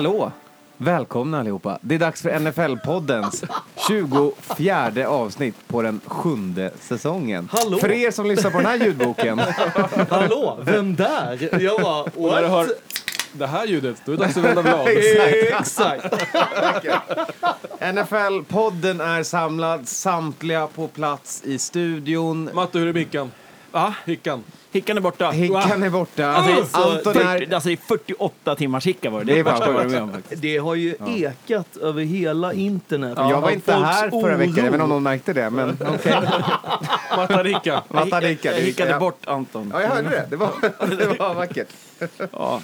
Hallå! Välkomna allihopa. Det är dags för NFL-poddens 24 avsnitt på den sjunde säsongen. Hallå! För er som lyssnar på den här ljudboken, Hallå, vem där? Jag bara, När du hör what? det här ljudet, då är det dags att vända blad. Exakt. NFL-podden är samlad, samtliga på plats i studion. Matte, hur är Mickan? Va? Hickan? Hickan är borta. Hickan är borta. Alltså, Anton 40, är... alltså det är 48 timmars hicka var det. Det är med om. Det har ju ekat över hela internet. Jag var inte här förra veckan, inte om någon märkte det, men hade Hicka. Matta Jag, hickade Ja. bort Anton. Ja, jag hörde det. Det var, det var vackert. Ja.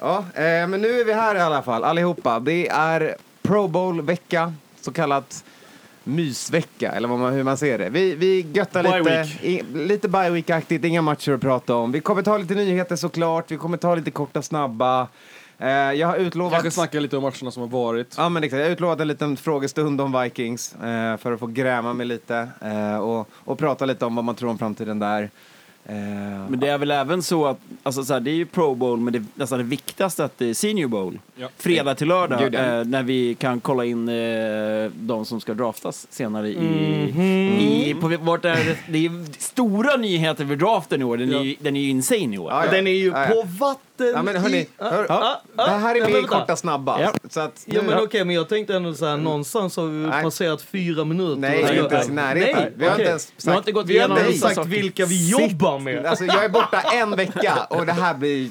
Ja, eh, men nu är vi här i alla fall, allihopa. Det är Pro Bowl-vecka, så kallat mysvecka, eller man, hur man ser det. Vi, vi göttar Bye lite, i, lite bye week-aktigt, inga matcher att prata om. Vi kommer ta lite nyheter såklart, vi kommer ta lite korta, snabba. Eh, jag har utlovat... Kanske snacka lite om matcherna som har varit. Ja, men exakt. Jag har utlovat en liten frågestund om Vikings eh, för att få gräma mig lite eh, och, och prata lite om vad man tror om framtiden där. Eh, Men det är väl även så att, alltså så här, det är ju Pro Bowl, men det, nästan det viktigaste att det är Senior Bowl. Ja. Fredag till lördag, Gud, ja. eh, när vi kan kolla in eh, de som ska draftas senare i... Mhm. i på, vart är det, det är stora nyheter för draften i år, den, är, ju, den är ju insane i år. Den är ju på vatten Ja, men hörni, i... hör, Ja, ja, det här är ja, min korta snabba. Ja. Så att Ja nu- men okej, men jag tänkte ändå så här, någonstans har vi Nej. passerat fyra minuter. Nej, Och- inte ens i närheten. Nej, Vi har inte ens Vi har sagt... inte gått Vi har igenom inte sagt saker. vilka vi jobbar med. Alltså, jag är borta en vecka och det här blir...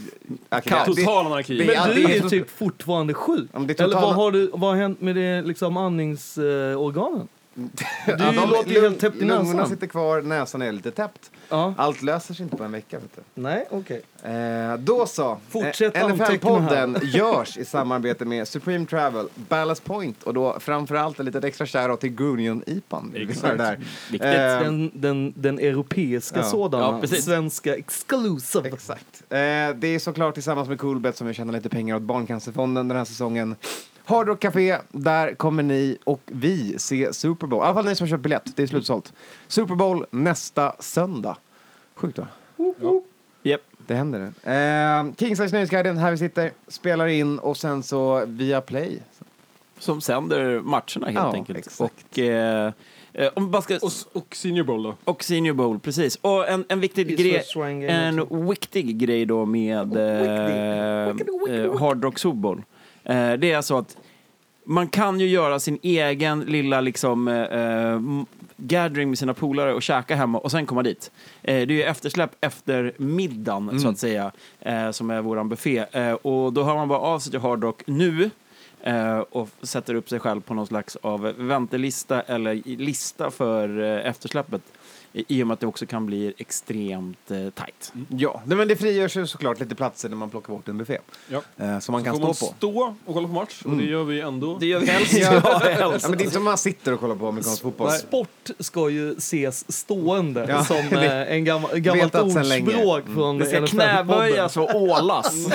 Okay, Total anarki. Men ja, du det är ju typ fortfarande sjuk. Ja, Eller vad har, du, vad har hänt med det liksom andningsorganen? Ja, Du låter ju helt täppt i Lungorna näsan. sitter kvar, näsan är lite täppt. Ja. Allt löser sig inte på en vecka. Vet du. Nej, okej. Eh, då så. Fortsätt Eh, NFL-podden görs i samarbete med Supreme Travel, Ballast Point och då framförallt en liten extra shoutout till Gunion Ipan. Vi Exakt. Där. Eh, Den, den, den europeiska Ja. sådana. Ja, precis. Svenska exclusive. Exakt. Eh, det är såklart tillsammans med Coolbet som vi tjänar lite pengar åt Barncancerfonden den här säsongen. Hard Rock Café, där kommer ni och vi se Super Bowl. I alla fall ni som har köpt biljett, det är slutsålt. Super Bowl nästa söndag. Sjukt va? Japp. Det händer det. Eh, Kingsize Nöjesguiden, här vi sitter, spelar in och sen så via Play. Som sänder matcherna helt Ja, enkelt. exakt. Och, eh, eh, om bara ska, Och, och Senior Bowl då? och Senior Bowl, precis. Och en, en viktig grej, en viktig grej då med eh, eh, Hard Rock Super Bowl. Eh, det är så att man kan ju göra sin egen lilla liksom eh, eh, gathering med sina polare och käka hemma och sen komma dit. Eh, det är ju eftersläpp efter middagen så att säga, eh, som är våran buffé. Eh, och då hör man bara av sig till Hard Rock nu eh, och sätter upp sig själv på någon slags av väntelista eller lista för eftersläppet. I och med att det också kan bli extremt eh, tajt. Ja, det, men det frigörs ju såklart lite platser när man plockar bort en buffé. Ja. Eh, som man kan Får stå man på. stå och kolla på match? Och det gör vi ändå. Det gör vi helst. Ja. Ja, helst. Ja, men det är inte som man sitter och kollar på amerikansk fotboll. Sport ska ju ses stående Ja, som det- eh, en gammal, gammalt vetat sedan länge. ordspråk från Det ska knäböjas och ålas.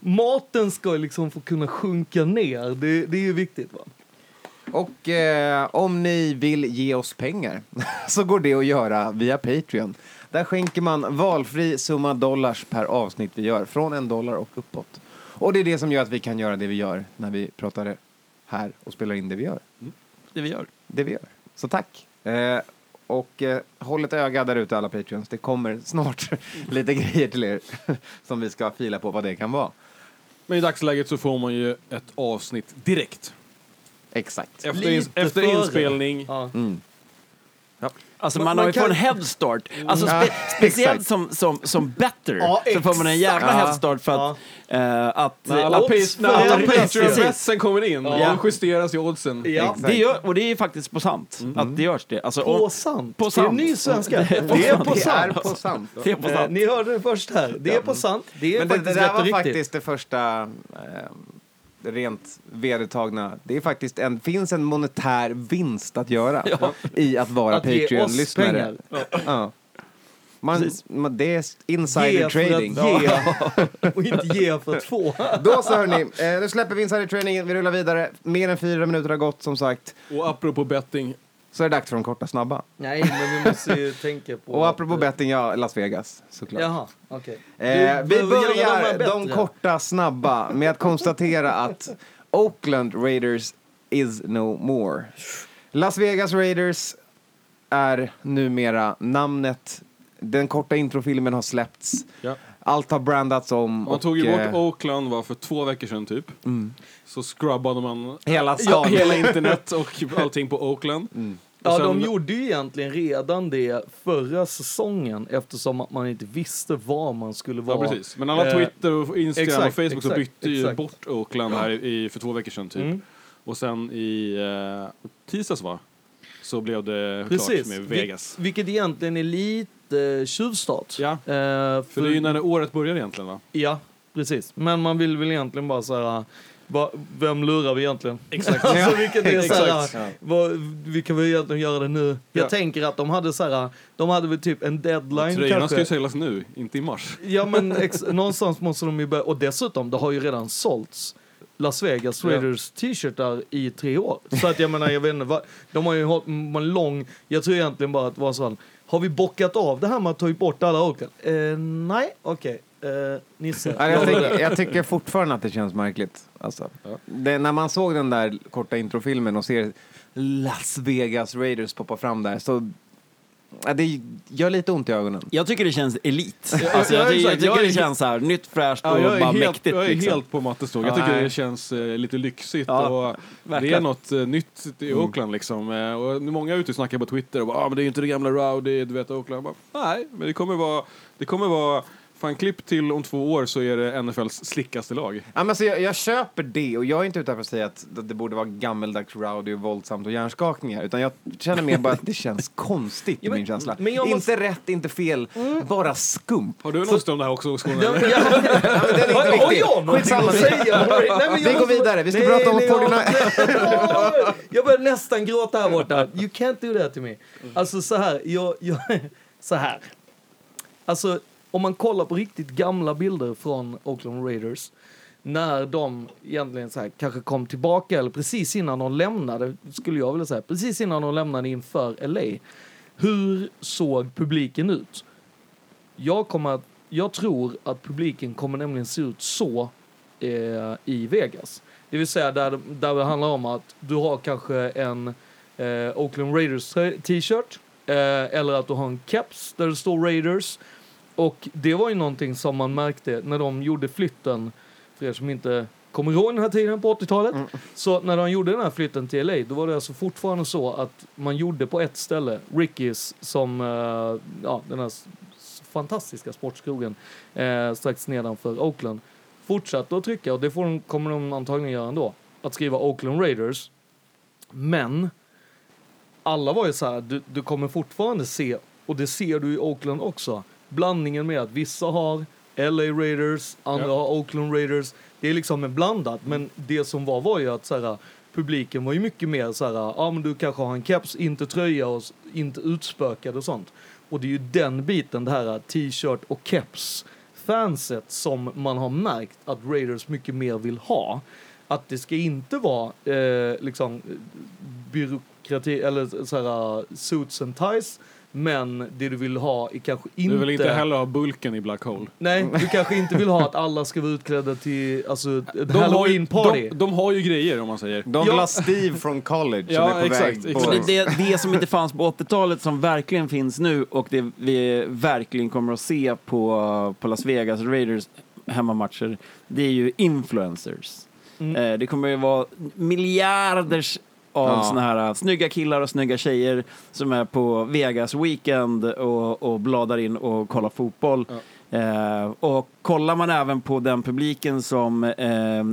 Maten ska ju liksom få kunna sjunka ner. Det, det är ju viktigt. va? Och eh, om ni vill ge oss pengar så går det att göra via Patreon. Där skänker man valfri summa dollars per avsnitt vi gör, från en dollar och uppåt. Och det är det som gör att vi kan göra det vi gör när vi pratar här och spelar in det vi gör. Det vi gör. Det vi gör. Så tack! Eh, och eh, håll ett öga där ute alla Patreons. Det kommer snart lite grejer till er som vi ska fila på vad det kan vara. Men i dagsläget så får man ju ett avsnitt direkt. Exakt. Efter, Lite ins- efter före. inspelning. Ja. Mm. Alltså Man- man, har ju kan- fått en headstart. Alltså Ja, spe, speciellt som, som, som better Ja, så får man en jävla exakt. headstart för att, eh, att När alla, alla förändras. Patreon-pressen kommer in, Ja. då justeras ju oddsen. Ja. det gör, och det är faktiskt på sant att det görs det. Alltså, På om, sant. På Det är sant. ny svenska. Det är på sant. på Det är sant. på sant. det är på Eh, sant. Ni hörde det först här. Det är på sant. Det är Men det, faktiskt det där var och riktigt. faktiskt det första eh, rent vedertagna. Det är faktiskt en, finns en monetär vinst att göra i att vara ge Patreon-lyssnare. Ja. Man, man, det är Ge insider för trading. att ge och inte ge för att få. Då så hörni, eh, nu släpper vi insider trading, vi rullar vidare. Mer än fyra minuter har gått som sagt. Och apropå betting, Så är det dags för de korta snabba. Nej, men vi måste ju tänka på... Och apropå betting, ja, Las Vegas såklart. Jaha, okej. Eh, vi börjar de bättre. korta snabba med att konstatera att Oakland Raiders is no more. Las Vegas Raiders är numera namnet. Den korta introfilmen har släppts. Ja. Allt har brandats om. man och, tog ju bort eh, Oakland var för två veckor sedan typ. Så scrubbade man Hela ja, hela internet och allting på Oakland. Och Ja, sen- de gjorde ju egentligen redan det förra säsongen eftersom att man inte visste var man skulle Ja, vara. precis. Men alla Eh, Twitter, och Instagram exakt, och Facebook så exakt, bytte ju exakt. bort Oakland här i, för två veckor sedan typ. Mm. Och sen i eh, tisdags va? Så blev det Precis. klart med Vegas. Vil- vilket egentligen är lite tjuvstart. Ja. Eh, För det är ju när det året börjar egentligen va? Ja, precis. Men man vill väl egentligen bara säga Va, vem lurar vi egentligen? Exakt. alltså, vilket är så här, Exakt. vad, vi kan väl egentligen göra det nu. Jag Ja. tänker att de hade så här, de hade väl typ en deadline Tröjorna kanske. ska ju säljas nu, inte i mars. Ja men någonstans måste de ju börja, och dessutom det har ju redan sålts Las Vegas Ja. Raiders t-shirtar i tre år. Så att jag menar, jag vet inte, vad- de har ju hållit en lång, jag tror egentligen bara att det var så har vi bockat av det här med att ta bort alla Oakland? Eh, nej, okej. Eh, Nisse. Ja, jag, tycker, jag tycker fortfarande att det känns märkligt. Alltså. Ja. Det, när man såg den där korta introfilmen och ser Las Vegas Raiders poppa fram där så ja, det gör lite ont i ögonen. Jag tycker det känns elit. Alltså, jag, jag tycker Jag är det känns så här nytt, fräscht och jag bara helt, mäktigt. jag är liksom. helt på Mattes tåg. Jag Ja, tycker det känns eh, lite lyxigt. Ja, och det är något eh, nytt i Oakland liksom. Eh, och många är ute och snackar på Twitter och bara, ah, men det är inte det gamla Rowdy, du vet Oakland. Jag Bara, Nej, men det kommer vara, det kommer vara Fan, klipp till om två år så är det NFLs slickaste lag. Ja, men alltså, jag, jag köper det och jag är inte ute efter att säga att det borde vara gammeldags rowdy och våldsamt och hjärnskakningar utan jag känner mer bara att det känns konstigt i min känsla. men jag inte måste- rätt, inte fel, bara skum. Har du en åsikt om det här också, Skåne? Ja, eller? ja, Ja, men den är inte har, viktig. jag någonting Skitsamma. att säga? Nej, men jag Vi går måste- vidare. Vi ska Nej, prata om nej, 49 Jag börjar nästan gråta här borta. You can't do that to me. Alltså så här, jag, jag, så här. Alltså om man kollar på riktigt gamla bilder från Oakland Raiders när de egentligen så här, kanske kom tillbaka eller precis innan de lämnade, skulle jag vilja säga, precis innan de lämnade inför LA. Hur såg publiken ut? Jag, kommer att, jag tror att publiken kommer nämligen se ut så eh, i Vegas. Det vill säga där, där det handlar om att du har kanske en eh, Oakland Raiders t-shirt eh, eller att du har en keps där det står Raiders. Och det var ju någonting som man märkte när de gjorde flytten, för er som inte kommer ihåg den här tiden på 80-talet. Så när de gjorde den här flytten till LA, då var det alltså fortfarande så att man gjorde på ett ställe, Ricky's, som, eh, ja, den här fantastiska sportskrogen eh, strax nedanför Oakland, fortsatte att trycka, och det får de, kommer de antagligen göra ändå, att skriva Oakland Raiders. Men alla var ju så här, du, du kommer fortfarande se, och det ser du i Oakland också, blandningen med att vissa har LA Raiders, andra Ja. har Oakland Raiders. Det är liksom en blandat, men det som var var ju att så här, publiken var ju mycket mer så här, ja men du kanske har en keps, inte tröja och inte utspökad och sånt. Och det är ju den biten, det här t-shirt och keps fanset som man har märkt att Raiders mycket mer vill ha. Att det ska inte vara eh, liksom eh, byråkrati eller så här suits and ties. Men det du vill ha är kanske inte... Du vill inte heller ha bulken i Black Hole. Nej, du kanske inte vill ha att alla ska vara utklädda till alltså, ett De har, ju, halloween party. de, de har ju grejer om man säger. De vill Ja. ha Steve från college Ja, som är på exakt, väg exakt. Det, det, det som inte fanns på 80-talet som verkligen finns nu och det vi verkligen kommer att se på, på Las Vegas Raiders hemmamatcher, det är ju influencers. Mm. Eh, det kommer ju vara miljarders av Ja. såna här uh, snygga killar och snygga tjejer som är på Vegas weekend och, och bladar in och kollar fotboll. Eh, och kollar man även på den publiken som, eh,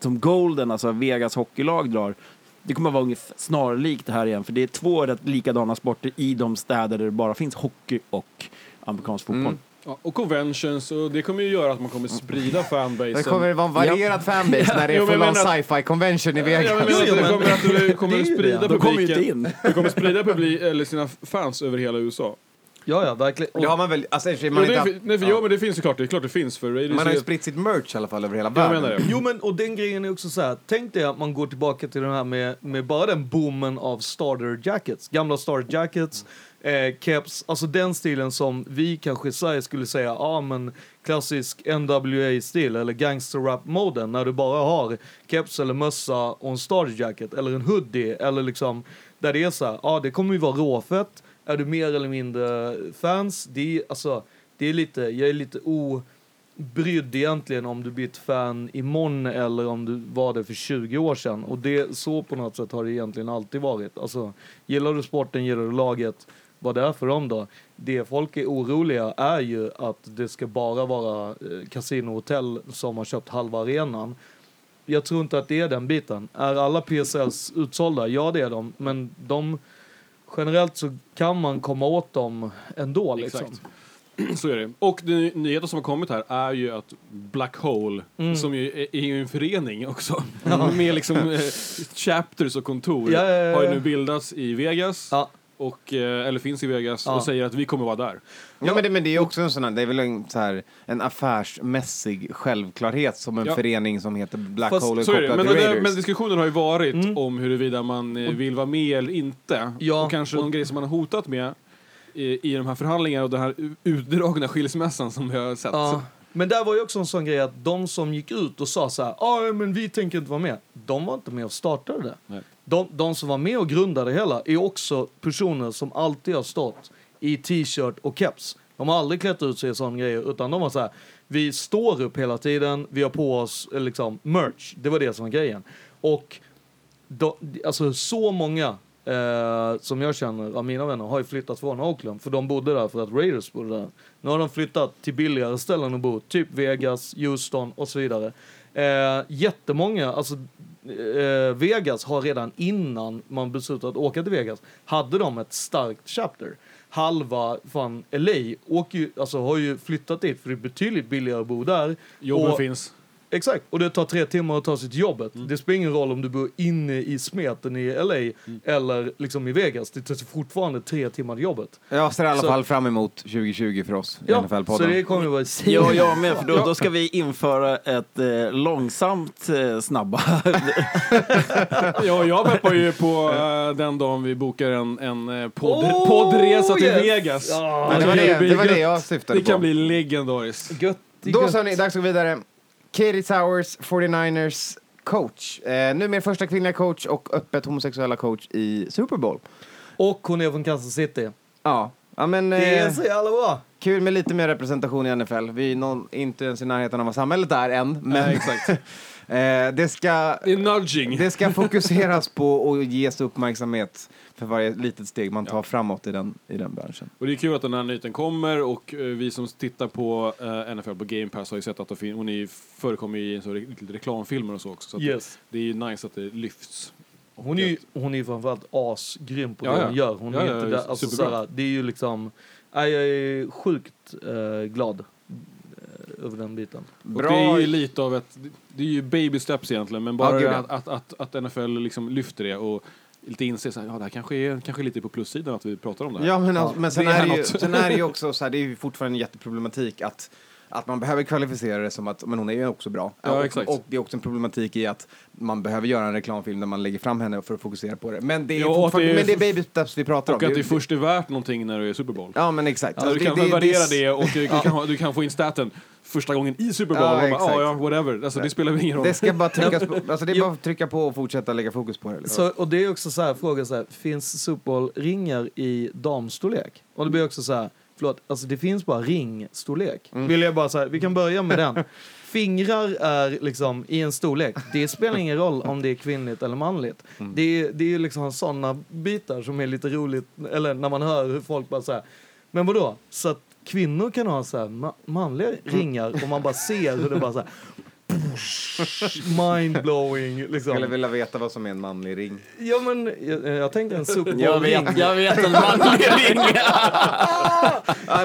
som Golden, alltså Vegas hockeylag, drar det kommer att vara ungefär snarlikt det här igen, för det är två rätt likadana sporter i de städer där det bara finns hockey och amerikansk fotboll. Mm. Ja, och conventions, och det kommer ju göra att man kommer sprida fanbasen. Det kommer vara en varierad fanbase när det är Jo, men full jag menar- sci-fi convention i Vegas. jag menar att det kommer att du kommer Det är ju sprida det. De kommer ju inte publiken. in. Du kommer sprida publik, eller sina fans över hela USA. Ja, ja, verkligen. Det har man väl, alltså och man, Jo, inte är- nej, för, ja. ja, men det finns ju klart, det är klart det finns för Raiders. man har ju spritt sitt merch i alla fall över hela jag världen. menar det. Jo men och den grejen är också så här. tänk dig att man går tillbaka till den här med, med bara den boomen av starter jackets, gamla starter jackets, eh, keps, alltså den stilen som vi kanske i Sverige skulle säga, ja ah, men klassisk NWA-stil eller gangster rap-moden när du bara har keps eller mössa och en starter jacket eller en hoodie eller liksom där det är så här, ja ah, det kommer ju vara råfett, är du mer eller mindre fans, det är alltså, det är lite, jag är lite obrydd egentligen om du blir ett fan imorgon eller om du var det för 20 år sedan. Och det, så på något sätt har det egentligen alltid varit. Alltså, gillar du sporten, gillar du laget, vad det är för dem då. Det folk är oroliga är ju att det ska bara vara eh, kasinohotell som har köpt halva arenan. Jag tror inte att det är den biten. Är alla PSLs utsålda? Ja, det är de. Men de, generellt så kan man komma åt dem ändå liksom. Exakt. Så är det. Och den nyheten som har kommit här är ju att Black Hole, Mm. som ju är, är ju en förening också, med liksom eh, chapters och kontor, Ja, ja, ja, har ju ja. nu bildats i Vegas, Ja. Och, eh, eller finns i Vegas, Ja. och säger att vi kommer vara där. Ja, men det, men det är också en sån här, det är väl en, så här, en affärsmässig självklarhet som en Ja. förening som heter Black Fast- Hole är Så är det. kopplad Men, till Raiders. men diskussionen har ju varit Mm. om huruvida man eh, vill vara med eller inte. Ja. Och kanske någon grej som man har hotat med i, i de här förhandlingarna och den här utdragna skilsmässan som vi har sett. Ja. Men där var ju också en sån grej att de som gick ut och sa så här, ja men vi tänker inte vara med. De var inte med och startade det. Nej. De, de som var med och grundade det hela är också personer som alltid har stått i t-shirt och keps. De har aldrig klätt ut sig i sån grejer utan de var så här, vi står upp hela tiden, vi har på oss liksom merch. Det var det som var grejen. Och då, alltså så många eh, som jag känner av mina vänner har ju flyttat från Oakland för de bodde där för att Raiders bodde där. Nu har de flyttat till billigare ställen att bo, typ Vegas, Houston och så vidare. Eh, jättemånga, alltså eh, Vegas har redan innan man beslutade att åka till Vegas, hade de ett starkt chapter. Halva fan LA åker ju, alltså, har ju flyttat dit för det är betydligt billigare att bo där. Jobben Och- finns. Exakt, och det tar tre timmar att ta sig till jobbet. Mm. Det spelar ingen roll om du bor inne i smeten i LA Mm. eller liksom i Vegas. Det tar fortfarande tre timmar till jobbet. Jag ser i alla Så- fall fram emot 2020 för oss i så NFL-podden. det kommer vara... Ja, jag med, för då, då ska vi införa ett eh, långsamt eh, snabba. Ja, jag peppar ju på eh, den dagen vi bokar en, en eh, podd, Oh, poddresa till yes! Vegas. Ja, det, var det det, det var det jag syftade Det kan på. bli legendariskt. Gött. det är Då så, ni, dags att gå vidare. Katie Towers, 49ers coach. Eh, numera första kvinnliga coach och öppet homosexuella coach i Super Bowl. Och hon är från Kansas City. Ja, ja men Det är eh, så jävla bra. kul med lite mer representation i NFL. Vi är någon, inte ens i närheten av vad samhället är än, men Nej, exakt. eh, det, ska, Det det ska fokuseras på och ges uppmärksamhet för varje litet steg man tar framåt i den, i den branschen. Och det är kul att den här nyheten kommer och eh, vi som tittar på eh, NFL på Game Pass har ju sett att det fin- hon är, förekommer i så, reklamfilmer och så också. Så att Yes. det, det är ju nice att det lyfts. Hon är ju hon är framförallt asgrym på Ja, det ja. hon gör. Hon Ja, är ja, inte där, alltså, såhär, det är ju liksom... Jag är sjukt eh, glad över den biten. Och det är ju lite av ett, det är ju baby steps egentligen, men bara Ja, ja. att, att, att, att NFL liksom lyfter det och lite inser här, ja det här kanske är kanske är lite på plussidan att vi pratar om det här. Ja, men, alltså, men sen, det är är det ju, sen är det ju också så här, det är ju fortfarande en jätteproblematik att att man behöver kvalificera det som att, men hon är ju också bra. Ja, och, och det är också en problematik i att man behöver göra en reklamfilm där man lägger fram henne för att fokusera på det. Men det är, Ja, och att det är- men det är baby steps vi pratar Och om. att det först är värt någonting när du är Super Bowl. Ja, men exakt. Ja, Alltså, du kan det- det- värdera det- det och du, kan, du kan få in staten första gången i Super Bowl. Ja, bara, ah, ja, whatever. Alltså, det spelar väl ingen roll. Det ska bara tryckas på, alltså det är bara att trycka på och fortsätta lägga fokus på det. Liksom. Så, och det är också så här, frågan så här, finns Super Bowl ringar i damstorlek? Och det blir också så här, förlåt, alltså det finns bara ringstorlek. Vill jag bara säga, vi kan börja med den. Fingrar är liksom i en storlek. Det spelar ingen roll om det är kvinnligt eller manligt. Det är, det är liksom sådana bitar som är lite roligt, eller när man hör hur folk bara säger men vadå? Så att kvinnor kan ha så här ma- manliga ringar och man bara ser hur det bara så här Mindblowing liksom. Skulle vilja veta vad som är en manlig ring. Ja men jag, jag tänker en Super Jag vet, jag vet en manlig ring.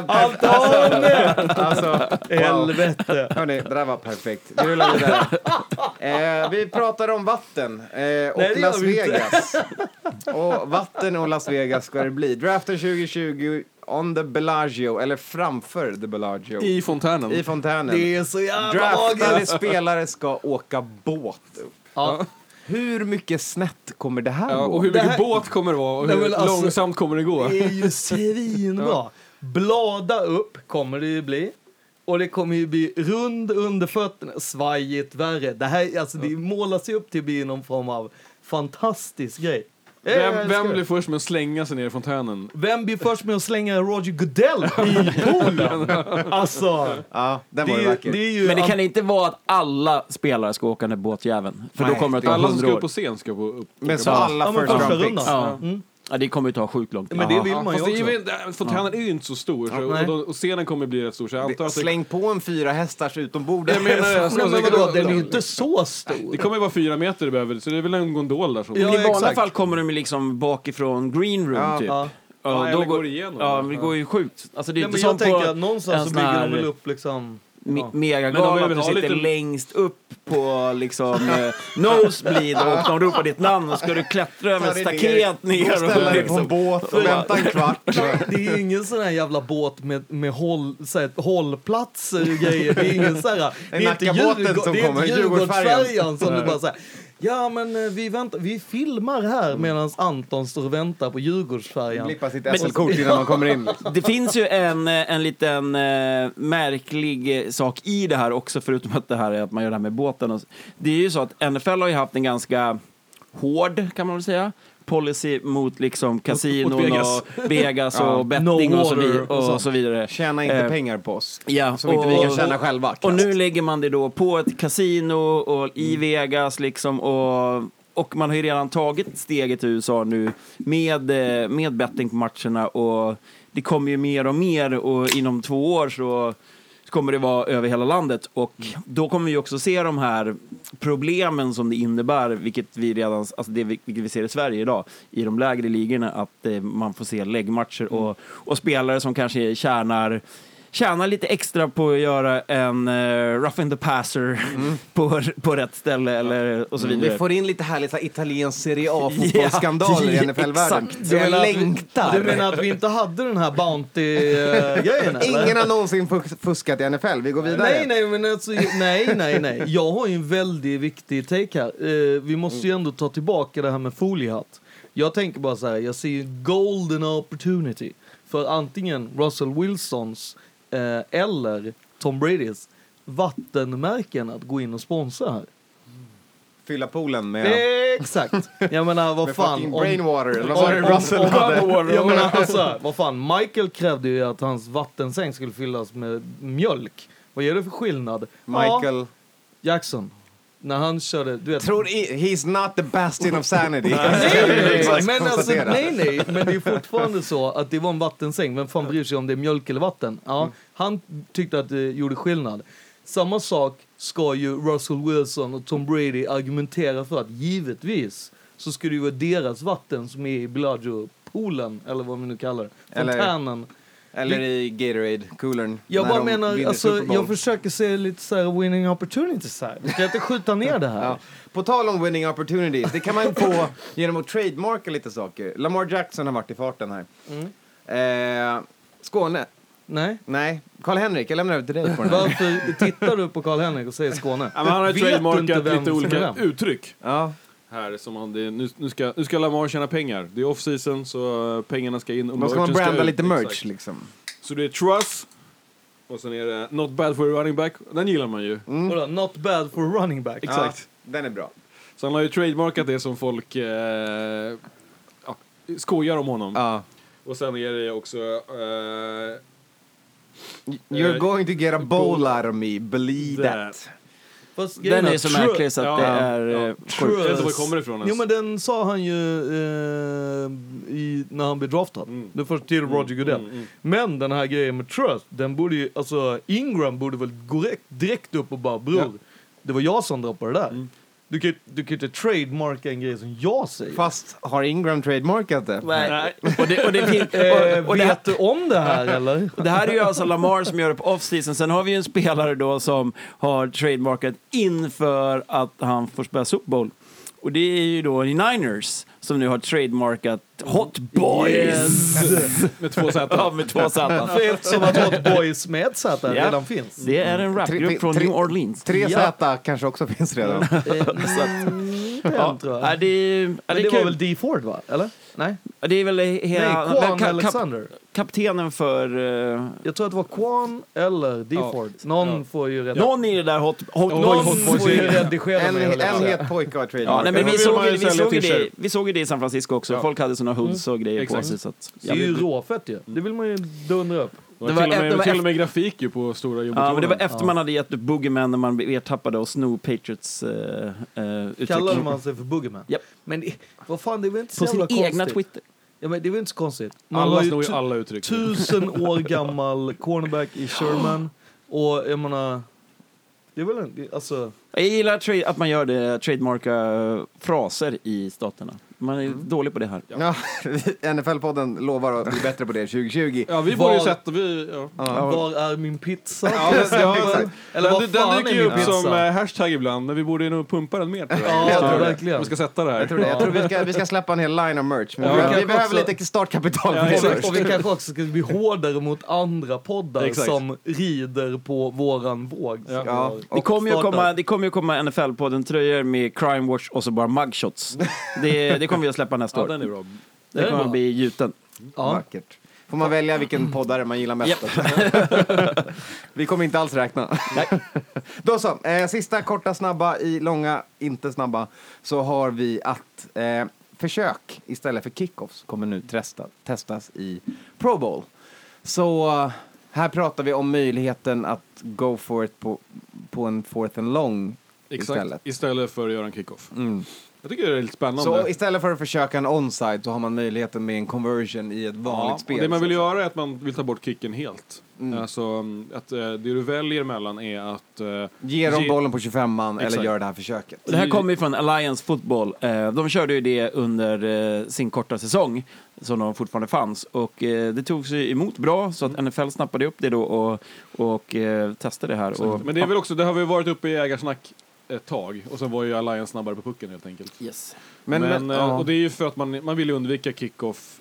Antone! Alltså, wow. Helvete. Hörni, det där var perfekt. Vi rullar vidare. Eh, vi pratar om vatten eh, och gör Las. Vegas. och vatten och Las Vegas ska det bli. Draften 2020 on the Bellagio, eller framför the Bellagio. I fontänen. I fontänen. Det är så jävla Draftade spelare ska åka båt upp. Ja. Hur mycket snett kommer det här Ja, gå? och hur mycket här- båt kommer det vara och Nej, hur men alltså- långsamt kommer det gå? Det är ju svinbra. Blada upp kommer det ju bli. Och det kommer ju bli rund under fötterna, svajigt värre. Det här, alltså det målas ju upp till att bli någon form av fantastisk grej. Jag Vem, vem blir först med att slänga sig ner i fontänen? Vem blir först med att slänga Roger Goodell i poolen? Alltså, Ja, den det var är, ju vacker. det är ju... Men det kan inte vara att alla spelare ska åka den där båtjäveln. För då Nej, kommer det ta Alla som ska upp på scen ska få upp. Men så alla ja, men first round rundan. picks. Ja. Mm. Ja, det kommer ju ta sjukt lång tid. Men det vill man ju fast det är också. ju inte- fontänen är ju inte så stor, så, nej. och, då, och scenen kommer bli rätt stor. Så jag antar Det- att det, Släng på en fyra hästars utombordet. Jag menar, jag Nej, ska- men det, vadå, den är ju inte så stor. det kommer vara fyra meter det behöver, så det är väl en gondol där som... Ja, Men I vanliga exakt. fall kommer de ju liksom bakifrån green room Ja. typ. Ja. Ja, eller då går igenom. Ja, men det går ju sjukt. Alltså det är Ja, inte men som jag tänker på att någonstans en så sån bygger här de väl upp liksom... Ja. Men megagala, de att du sitter lite- längst upp på liksom eh, nosebleed och de ropar ditt namn och ska du klättra över ett staket ner och ställa dig på en liksom. båt och vänta en kvart. Det är ingen sån här jävla båt med, med håll, så här, hållplatser och grejer. Det är ingen sån här... Det är inte. Djurgårdsfärjan som du bara säger. Ja men eh, vi, väntar, vi filmar här medan Anton står och väntar på Djurgårdsfärjan. Blippa sitt SL-kort innan man kommer in. Det finns ju en, eh, en liten eh, märklig sak i det här också, förutom att det här är att man gör det här med båten. Och, det är ju så att NFL har ju haft en ganska hård, kan man väl säga, policy mot liksom kasinon Vegas. och Vegas Ja. och betting No och, så vidare, och och så vidare. Tjäna inte Eh, pengar på oss. Ja, Som inte vi kan tjäna själva. Och nu lägger man det då på ett kasino och i Vegas liksom och, och man har ju redan tagit steget i USA nu med, eh, med betting på matcherna och det kommer ju mer och mer och inom två år så kommer det vara över hela landet. Och då kommer vi också se de här problemen som det innebär, vilket vi redan, alltså det vi- vi ser i Sverige idag, i de lägre ligorna, att eh, man får se läggmatcher och, och spelare som kanske tjänar tjänar lite extra på att göra en uh, rough in the passer på, på rätt ställe eller och så vidare. Vi får in lite härligt italiensk Serie A-fotbollsskandaler i Ja, NFL-världen. jag menar att vi- längtar. Du menar att vi inte hade den här Bounty-grejen? Ingen har någonsin fus- fuskat i NFL. Vi går vidare. Nej, nej, men alltså, nej, nej, nej. Jag har ju en väldigt viktig take här. Eh, vi måste ju ändå ta tillbaka det här med foliehatt. Jag tänker bara så här, jag ser ju golden opportunity för antingen Russell Wilsons eh, eller Tom Bradys vattenmärken att gå in och sponsra här. Fylla poolen med, Exakt. Jag menar, vad med fan. om- brainwater. Eller vad om- Russell om- hade? Jag menar, alltså, vad fan, Michael krävde ju att hans vattensäng skulle fyllas med mjölk. Vad gör det för skillnad? Ja, Michael. Jackson. När han körde, du vet. Tror i- he's not the bastion of sanity. Nej, men alltså, nej, nej, men det är fortfarande så att det var en vattensäng. Vem fan bryr sig om det är mjölk eller vatten? Ja, han tyckte att det gjorde skillnad. Samma sak ska ju Russell Wilson och Tom Brady argumentera för att givetvis så ska det ju vara deras vatten som är i Bellagio-poolen, eller vad vi nu kallar det. Fontänen. Eller i Gatorade-coolern. Jag bara menar, alltså, jag försöker se lite så här winning opportunities här. Vi kan inte skjuta ner det här. Ja. På tal om winning opportunities, det kan man få genom att trademarka lite saker. Lamar Jackson har varit i farten här. Mm. Eh, Skåne? Nej. Nej. Karl-Henrik, jag lämnar över till dig på den här. Varför tittar du på Karl-Henrik och säger Skåne? Ja, men han har trademarkat lite olika uttryck Ja. Här. Som han, det, nu, nu, ska, nu ska Lamar tjäna pengar. Det är off-season så eh, pengarna ska in och Då ska man branda ut. lite merch Exakt. liksom. Så det är truss. Och sen är det not bad for a running back. Den gillar man ju. Vadå, not bad for a running back. Exakt. Ja, den är bra. Så han har ju trademarkat det som folk eh, ja, skojar om honom. Ja. Och sen är det också... Eh, You're Eh, going to get a bowl out of me, believe Där. that. Fast Den är så märklig så att Ja, det ja, är ja. eh, True. Jag vet inte var det kommer ifrån ens. Jo men den sa han ju eh, i, när han blev draftad. Mm. Det först till Roger Goodell. mm, mm. Men den här grejen med Trust, den borde ju, alltså Ingram borde väl gå direkt, direkt upp och bara bror, Ja. det var jag som droppade det där. Du kan du kan inte trademarka en grej som jag säger. Fast har Ingram trademarkat det? Nej. Och det, och det, Eh, och, och det, vet du om det här eller? det här är ju alltså Lamar som gör det på off-season. Sen har vi ju en spelare då som har trademarkat inför att han får spela Super Bowl. Och det är ju då Niners som nu har trademarkat Hot Boys. Med två Z. Ja, med två Z. För eftersom att Hot Boys med Z Ja. redan finns. Det är en rapgrupp från tre- New Orleans. Tre Ja. Z kanske också finns redan. Mm, tror jag. Ja, det, är- ja, Men det, det var väl D Ford va? Eller? Nej? det är väl hela... Nej, Quan ka- kap- Alexander. kaptenen för... eh, Jag tror att det var Quan eller D Ja. Ford. Någon Ja. får ju rätt. Någon i det där Hot, hot Någon Boys. får ju redigera En, en het pojke har Ja, trademarkat. nej, men vi, såg, vi, såg det, t-shirt. vi såg ju det i San Francisco också. Ja. Folk hade såna hoods och grejer Exakt. på sig. Så att, Det är ju råfett ju. Det vill man ju dundra upp. Det var, Det var till, och med, det var till och med grafik ju på stora Ja, men det var jumbotronen. efter man hade gett upp Boogeyman när man blev ertappade och sno Patriots uh, uttryck. Kallade man sig för Boogeyman. Japp. Men det, vad fan, det är väl inte så På sin jävla egna konstigt? Twitter. Ja, men det är väl inte så konstigt? Man Alla snor ju alla uttryck. tusen år gammal cornerback i Sherman. Och jag menar... Det är väl en... Alltså... Jag gillar att man gör det, trademarka eh, fraser i staterna. Man är dålig på det här. Ja, NFL-podden lovar att bli bättre på det 2020. Ja, vi borde ju Var- sätta... Vi, ja. Ja. Var är min pizza? Ja, men- ja, exakt. Eller den, vad den fan dyker är ju min upp pizza? som eh, hashtag ibland, men vi borde ju nog pumpa den mer tror jag. Ja, Jag tror det. verkligen. Vi ska sätta det här. Jag tror, det. jag tror vi, ska, vi ska släppa en hel line av merch. Men Ja, vi, vi vi behöver också- lite startkapital Ja, för det Och vi, först. och vi kanske också ska bli hårdare mot andra poddar Exakt. som rider på våran våg. som Ja. har Det kommer ju startat. komma, det kommer ju komma NFL-podden tröjor med Crime Watch och så bara mugshots. Det, det kommer vi att släppa nästa Ja, år. den är bra. Det kommer att bli gjuten. Ja. Vackert. Får man välja vilken poddare man gillar mest? vi kommer inte alls räkna. Då så, eh, sista korta snabba i långa inte snabba så har vi att eh, försök istället för kickoffs kommer nu testa, testas i Pro Bowl. Så eh, här pratar vi om möjligheten att go for it på, på en fourth and long Exakt. istället. Istället för att göra en kickoff. Mm. Jag tycker det är lite spännande. Så istället för att försöka en onside så har man möjligheten med en conversion i ett vanligt Ja, spel. det man vill göra är att man vill ta bort kicken helt. Mm. Alltså, mm, att, eh, det du väljer mellan är att... eh, Ge dem ge- bollen på 25man eller Exakt. gör det här försöket. Det här kommer ju från Alliance Football. Eh, De körde ju det under sin korta säsong, som de fortfarande fanns. Och det tog sig emot bra, så att NFL snappade upp det då och, och testade det här. Och, Men det är väl också, det har väl varit uppe i ägarsnack ett tag och sen var ju Alliance snabbare på pucken helt enkelt. Yes. Men, Men, men, eh, ja. och det är ju för att man, man vill ju undvika kickoff.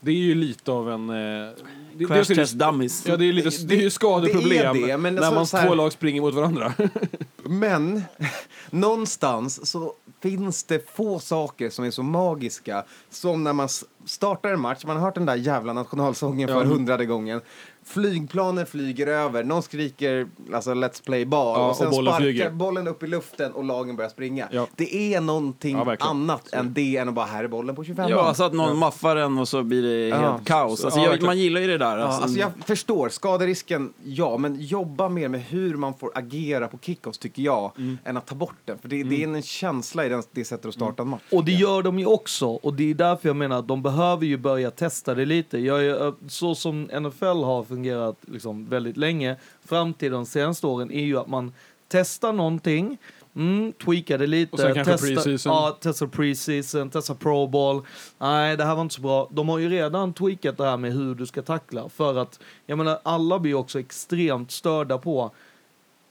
Det är ju lite av en... eh, Det, Crash det- test dummies. Ja, det är, lite, det är ju skadeproblem det är det, men när så- man här- två lag springer mot varandra. men någonstans så finns det få saker som är så magiska som när man startar en match, man har hört den där jävla nationalsången för hundrade gången. Flygplanen flyger över, någon skriker alltså let's play ball Ja, och sen och bollen sparkar flyger. bollen upp i luften och lagen börjar springa. Ja. Det är någonting Ja, annat än det än att bara här är bollen på 25 Ja, så att någon maffar den och så blir det Ja. helt kaos. Alltså, Ja, jag, man gillar ju det där. Ja, Alltså, alltså jag förstår, skaderisken, ja, men jobba mer med hur man får agera på kickoffs tycker jag, än att ta bort den. För det, det är en känsla i den, det sättet att starta en match. Och det gör de ju också. Och det är därför jag menar att de behöver ju börja testa det lite. Jag är, eh, så som NFL har fungerat liksom väldigt länge, fram till de senaste åren, är ju att man testar någonting, mm, tweakar det lite, Och sen kanske testar, preseason. ja, testar preseason, testar pro ball. Nej, det här var inte så bra. De har ju redan tweakat det här med hur du ska tackla. För att, jag menar, alla blir också extremt störda på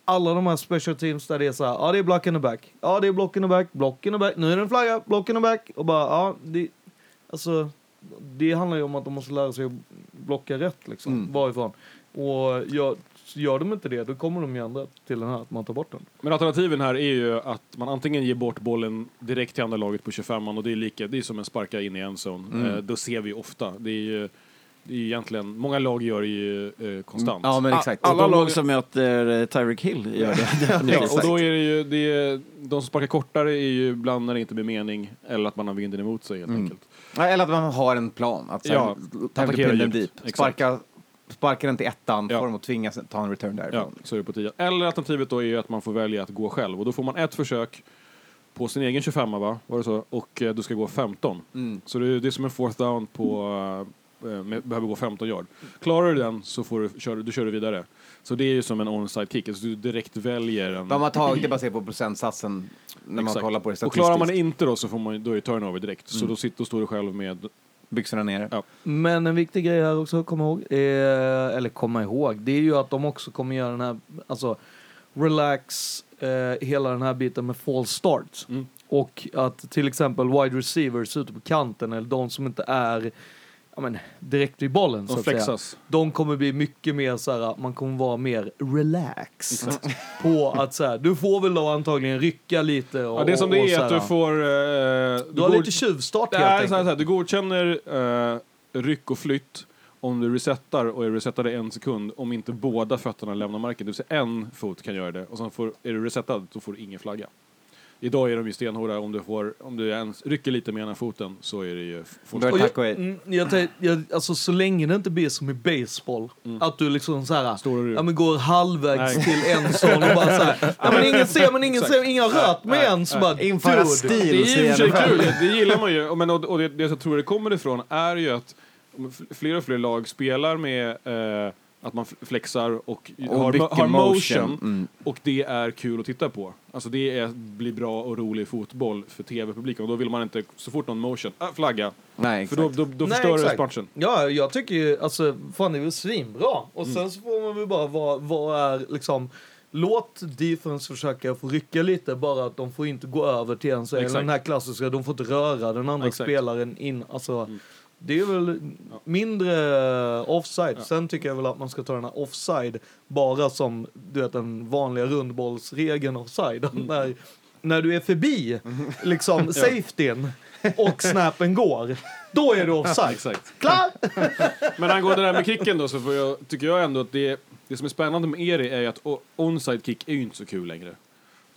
alla de här special teams där det är så här, ja det är block in the back, ja det är block in the back, block in the back, nu är det en flagga, block in the back och bara, ja det, alltså det handlar ju om att de måste lära sig att blocka rätt liksom, Mm. varifrån. Och gör, gör de inte det, då kommer de ju ändra till den här, att man tar bort den. Men alternativen här är ju att man antingen ger bort bollen direkt till andra laget på 25an och det är lika, det är som en sparka in i en zon. Mm. Eh, då ser vi ofta. Det är ju, det är egentligen, många lag gör det ju eh, konstant. Ja, men exakt. alla lag som möter eh, Tyreek Hill gör det. Ja, och då är det ju, det är, de som sparkar kortare är ju ibland när det inte blir mening eller att man har vinden emot sig helt Mm. enkelt. Ja, Eller att man har en plan, att Ja, attackera djupt. deep. Sparka, sparka den till ettan, Ja. får dem att tvingas ta en return Ja, därifrån. så är det på 10. Eller alternativet då är att man får välja att gå själv. Och då får man ett försök på sin egen 25 va? Var det så? Och eh, du ska gå 15. Mm. Så det är, det är som en fourth down på... Eh, med, behöver gå 15 yard. Klarar du den så får du, kör, du kör du vidare. Så det är ju som en onside kick. Alltså du direkt väljer en... De har tagit det baserat på procentsatsen när man Exakt. kollar på det och statistiskt. klarar man det inte då så får man, då är det turnover direkt. Så Mm. då, sitter, då står du själv med... Byxorna nere. Ja. Men en viktig grej här också att komma ihåg, är, eller komma ihåg, det är ju att de också kommer göra den här, alltså relax, eh, hela den här biten med false start. Mm. Och att till exempel wide receivers ute på kanten eller de som inte är ja, men, direkt vid bollen så De att säga. De kommer bli mycket mer så här, man kommer vara mer relaxed på att så här, du får väl då antagligen rycka lite och Ja, det som det är så att du får... Eh, Du har går- lite tjuvstart Det helt är enkelt. så här, så här, du godkänner eh, ryck och flytt om du resetar och är resetade en sekund om inte båda fötterna lämnar marken. Det vill säga en fot kan göra det och sen får, är du resetad så får du ingen flagga. Idag är de ju stenhårda. Om du, får, om du ens rycker lite med ena foten så är det ju Och jag, mm, jag, tänk- jag, alltså så länge det inte blir som i baseball, att du liksom så här, Står du- ja, men går halvvägs Nej. till en sån och bara så här, ja, men ingen ser, men ingen ser, ingen har rört mig än. Så bara, Införa stil. Det är ju kul, det, gillar man ju. Men, och, och det, det jag tror det kommer ifrån är ju att fler och fler lag spelar med eh, att man flexar och, Och har, mycket har motion. Mm. Och det är kul att titta på. Alltså det är, blir bra och rolig fotboll för tv-publiken. Och då vill man inte, så fort någon motion, äh, flagga. Nej, För exakt. då, då, då Nej, förstör det matchen. Ja, jag tycker ju, alltså, fan det är väl svinbra. Och Mm. sen så får man väl bara, vad, vad är liksom, låt defense försöka få rycka lite, bara att de får inte gå över till en så den här klassiska, de får inte röra den andra Exakt. spelaren in, alltså. Mm. Det är väl Ja. mindre offside. Ja. Sen tycker jag väl att man ska ta den här offside bara som du vet den vanliga rundbollsregeln offside. Mm. När, när du är förbi liksom safetyn och snappen går, då är du offside. Exakt. Klar? Men angående det här med kicken då så jag, tycker jag ändå att det, det som är spännande med Eri är att onside kick är ju inte så kul längre.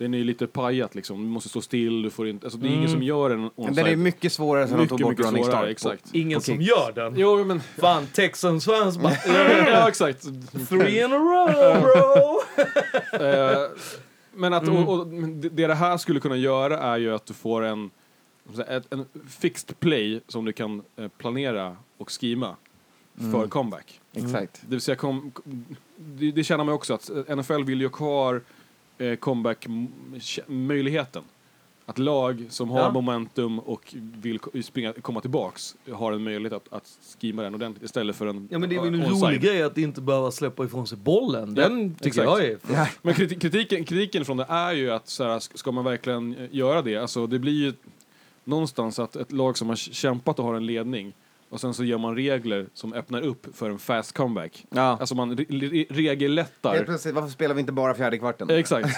Den är ju lite pajat liksom. Du måste stå still, du får inte, alltså det är ingen som gör en onside. Den är mycket svårare sen de tog bort running svårare, start. exakt. Ingen som gör den. Jo men, Fan, Texans fans bara ja exakt. three in a row bro. Eh, men att, Mm. och, och, det det här skulle kunna göra är ju att du får en, ett, en fixed play som du kan eh, planera och schema Mm. för comeback. Exakt. Det vill säga, kom, det, det känner man också att NFL vill ju ha kvar eh, comeback-möjligheten. Att lag som har Ja. momentum och vill springa, komma tillbaks har en möjlighet att, att skima den ordentligt istället för en Ja men det är väl en rolig grej att inte behöva släppa ifrån sig bollen. Den tycker exakt. jag är... Men kriti- kritiken, kritiken från det är ju att så här, sk- ska man verkligen eh, göra det? Alltså det blir ju någonstans att ett lag som har kämpat och har en ledning och sen så gör man regler som öppnar upp för en fast comeback. Ja. Alltså man re- re- regellättar. Helt plötsligt, varför spelar vi inte bara fjärde kvarten? Eh, Exakt.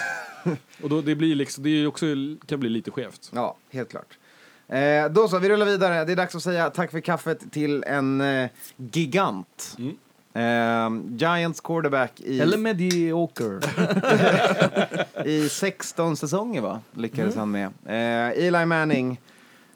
och då, det blir liksom, det är ju också, kan bli lite skevt. Ja, helt klart. Eh, då så, vi rullar vidare. Det är dags att säga tack för kaffet till en eh, gigant. Mm. Eh, Giants quarterback i, Eller mediocre. i 16 säsonger va? lyckades Mm. han med. Eh, Eli Manning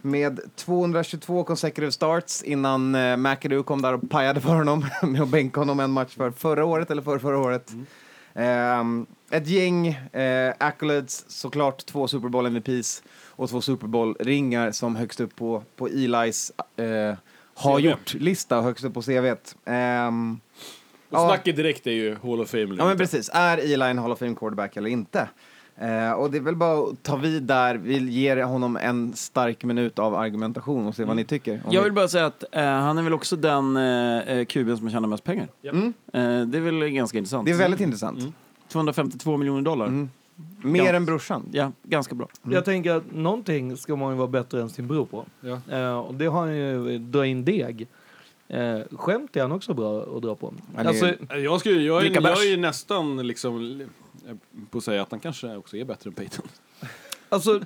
med 222 consecutive starts innan eh, McAdoo kom där och pajade för honom med att bänka honom en match för förra året eller för förra året. Mm. Eh, ett gäng eh, accolades, såklart två Super Bowl MVPs och två Super Bowl-ringar som högst upp på, på Elis eh, har gjort-lista, högst upp på CVt. Ehm, Och snacket direkt är ju Hall of Fame. eller Ja men precis, är Eli en Hall of Fame quarterback eller inte? Eh, och det är väl bara att ta vid där, vi ger honom en stark minut av argumentation och se vad ni tycker. Om Jag vill bara säga att eh, han är väl också den eh, kuben som tjänar mest pengar. Mm, Eh, det är väl ganska intressant. det är väldigt intressant. Mm. 252 miljoner dollar. Mm. Mer Ja. än brorsan. Ja, ganska bra. Jag tänker att någonting ska man ju vara bättre än sin bror på. Ja. Eh, och det har han ju, dra in deg. Eh, skämt är han också bra att dra på. Alltså, Jag, skulle, jag, är, Dricka jag bärs. är ju nästan liksom eh, på att säga att han kanske också är bättre än Peyton. alltså,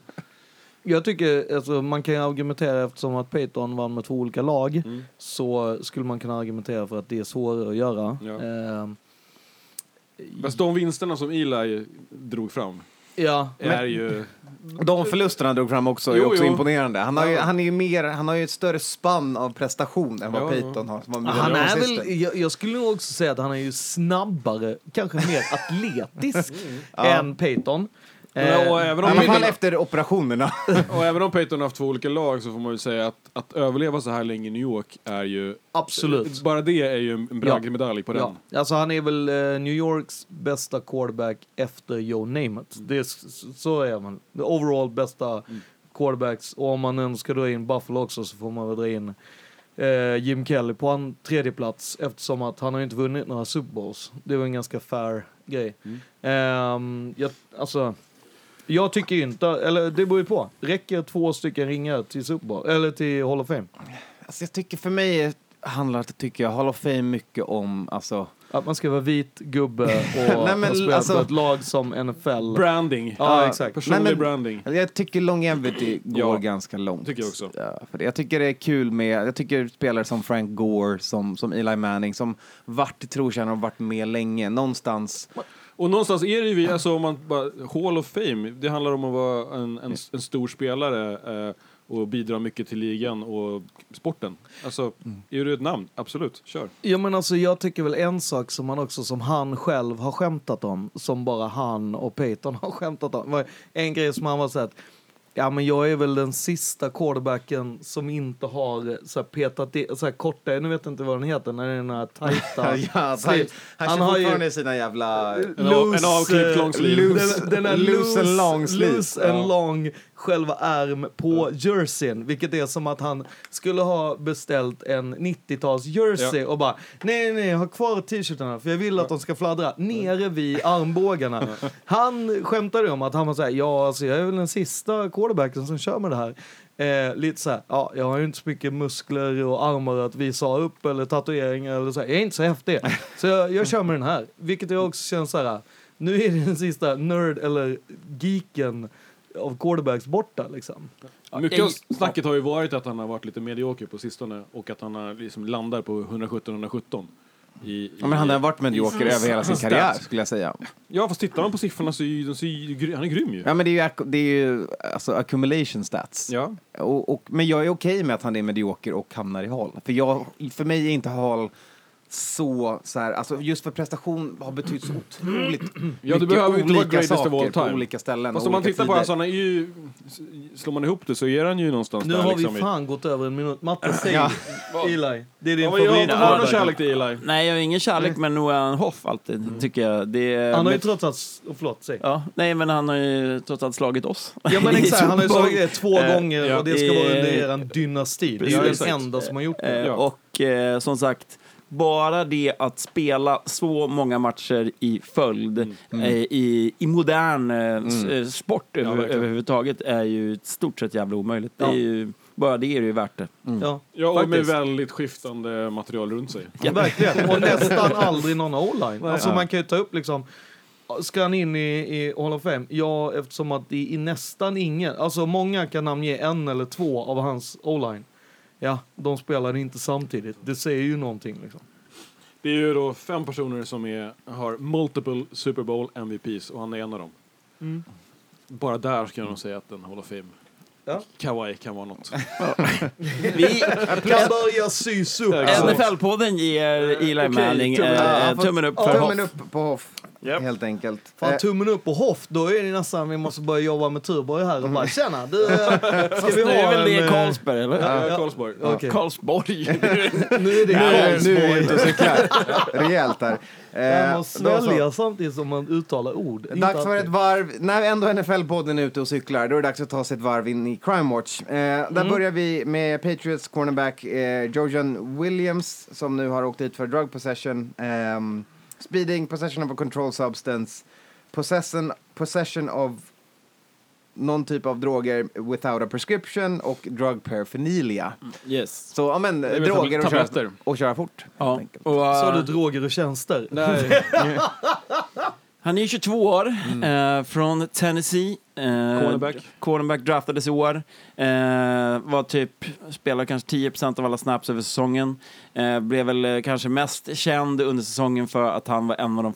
jag tycker, alltså, man kan argumentera eftersom att Peyton vann med två olika lag, Mm. så skulle man kunna argumentera för att det är svårare att göra. Ja. Eh, Fast de vinsterna som Eli drog fram Ja, är ju... De förlusterna han drog fram också är Jo, också jo. imponerande. Han har, ju, han, är ju mer, han har ju ett större spann av prestation än vad Ja, Peyton har. Som var han är väl, jag, jag skulle nog också säga att han är ju snabbare, kanske mer atletisk än Peyton. Men, och, Eh, även I om alla fall efter operationerna. och även om Peyton har haft två olika lag så får man väl säga att, att överleva så här länge i New York är ju... Absolut. Bara det är ju en bragdmedalj på Ja, den. alltså han är väl eh, New Yorks bästa quarterback efter Joe Namath. Det är, så är man. The overall bästa quarterbacks. Och om man än ska dra in Buffalo också så får man väl dra in eh, Jim Kelly på en tredje plats eftersom att han har ju inte vunnit några Super Bowls. Det var en ganska fair grej. Ehm, jag, alltså, jag tycker inte, eller det beror ju på. Räcker två stycken ringar till Super Bowl, eller till Hall of Fame? Alltså jag tycker för mig handlar det, tycker jag, Hall of Fame mycket om, alltså, Att man ska vara vit gubbe och Nej, men ha spelat alltså- på ett lag som NFL. Branding. Ja, Ja, exakt. Personlig Nej, men- branding. jag tycker longevity går Ja, ganska långt. tycker jag också. Ja, för det, jag tycker det är kul med, jag tycker spelare som Frank Gore, som, som Eli Manning, som vart trotjänare och varit med länge, någonstans. Och någonstans är det ju vi, alltså om man bara, Hall of Fame, det handlar om att vara en, en, en stor spelare eh, och bidra mycket till ligan och sporten. Alltså, är du ett namn? Absolut, kör. Ja men alltså jag tycker väl en sak som han också, som han själv har skämtat om, som bara han och Peyton har skämtat om. En grej som han var så att Ja men jag är väl den sista quarterbacken som inte har så här, petat i, så här korta, nu vet jag inte vad den heter, när det är den här tajta ja, han, han, kör har ju- fortfarande sina jävla... En av- en avklippt eh, lång sleeve. Loose- den, den loose loose, and long sleeve. loose and Ja. long själva ärm på jerseyn, vilket är som att han skulle ha beställt en 90-tals jersey och bara nej, nej, nej, ha kvar t-shirtarna för jag vill att de ska fladdra nere vid armbågarna. Han skämtade om att han var så här, ja, alltså jag är väl den sista quarterbacken som kör med det här. Eh, lite så här, ja, jag har ju inte så mycket muskler och armar att visa upp eller tatueringar eller så här. Jag är inte så häftig. Så jag, jag kör med den här. Vilket jag också känner så här, nu är det den sista nörd eller geeken av quarterbacks borta liksom. Mycket av snacket har ju varit att han har varit lite medioker på sistone och att han har liksom landar på 117-117. I, Ja, men han har varit medioker över hela sin karriär, skulle jag säga. Ja, fast tittar man på siffrorna så är de ju, gry- han är grym ju. Ja, men det är ju, det är ju alltså, accumulation stats. Ja. Och, och, men jag är okej med att han är medioker och hamnar i Hall. För, jag, för mig är inte Hall så, så här, alltså just för prestation har betytt så otroligt Ja, du mycket behöver ju inte vara olika greatest of saker all time. på olika ställen. Fast och om man olika tittar på tider. hans, han är ju... Slår man ihop det så är han ju någonstans Nu där har liksom. vi i- fan gått över en minut. Matte, säg Ja. Eli. Det är din Ja, men jag har favorit. har någon kärlek till Eli. Nej, jag har ingen kärlek med Noah Hoff alltid, tycker jag. Det är, Han har ju men- trots allt, oh, förlåt, säg. Ja, nej, men han har ju trots allt slagit oss. Ja men exakt, han har ju slagit det två gånger ja. och det ska vara under Eh, eran dynasti. Det är precis, ju den enda som har gjort det. Eh. Och eh, som sagt, bara det att spela så många matcher i följd eh, i, i modern eh, s- eh, sport över, verkligen. överhuvudtaget är ju i stort sett jävla omöjligt. Det är Ja. ju, bara det är det ju värt det. Ja, Ja, och med faktiskt. väldigt skiftande material runt sig. Ja, verkligen. Och nästan aldrig någon o-line. Alltså Ja. man kan ju ta upp liksom, ska han in i, i Hall of Fame? Ja, eftersom att det är nästan ingen, alltså många kan namnge en eller två av hans o-line. Ja, de spelade inte samtidigt. Det säger ju någonting liksom. Det är ju då fem personer som är, har multiple Super Bowl MVPs och han är en av dem. Mm. Bara där ska jag nog säga att en Hall of Fame. Ja. Kawhi kan vara något. Vi, Kan börja sys upp. NFL-podden ger Eli Manning tummen eh, Ja, tummen upp för Tummen Hoff. upp på Hoff, Japp. helt enkelt. Fan, Eh, tummen upp och Hoff, då är det nästan vi måste börja jobba med Tuborg här och bara tjena, du, eh, ska vi Det är ha väl en... det eh, Carlsberg, eller? Ja, ja. Karlsborg. Okej. Karlsborg. Nu är det nu, nu är vi Karlsborg. rejält här. Eh, Man svälja samtidigt som man uttalar ord. Dags för ett varv. När ändå NFL-podden är ute och cyklar, då är det dags att ta sig ett varv in i Crime Watch. Eh, där börjar vi med Patriots cornerback eh, Jojan Williams, som nu har åkt dit för drug possession, ehm, speeding, possession of a controlled substance, possession, possession of någon typ av droger without a prescription och drug paraphernalia. Yes. Så, ja men, droger och köra, och köra fort. Ja. Och, eh, Sa du droger och tjänster? Nej, Han är 22 år, eh, från Tennessee. Eh, Cornerback. Cornerback draftades i år. Eh, var typ, spelade kanske 10% av alla snaps över säsongen. Eh, blev väl eh, kanske mest känd under säsongen för att han var en av de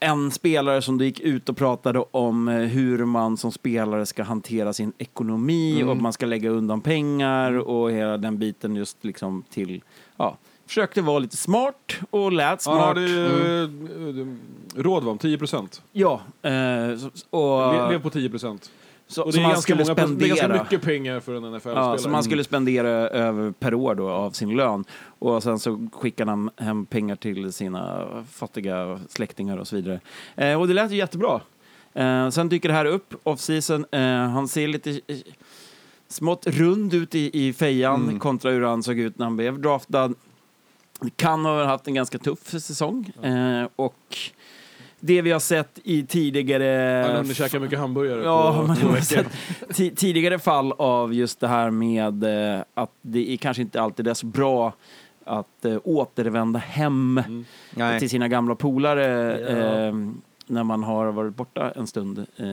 en spelare som gick ut och pratade om eh, hur man som spelare ska hantera sin ekonomi Mm. och man ska lägga undan pengar och hela den biten just liksom till, ja, försökte vara lite smart och lät Ja, smart. det är eh, rådvam, 10 procent. Ja, eh, och, Le- Lev på 10 procent. Så, Och det som är, man skulle många, det är ganska spendera. mycket pengar för en NFL-spelare. Ja, som man skulle spendera över per år då av sin lön. Och sen så skickade han hem pengar till sina fattiga släktingar och så vidare. Eh, och det lät ju jättebra. Eh, sen dyker det här upp, off-season. Eh, han ser lite eh, smått rund ut i, i fejan kontra hur han såg ut när han blev draftad. Kan ha haft en ganska tuff säsong. Eh, och det vi har sett i tidigare... Han underkäkar mycket hamburgare Ja, på veckor. sett ti- tidigare fall av just det här med eh, att det är kanske inte alltid är så bra att eh, återvända hem Nej. till sina gamla polare Ja. eh, när man har varit borta en stund. Eh,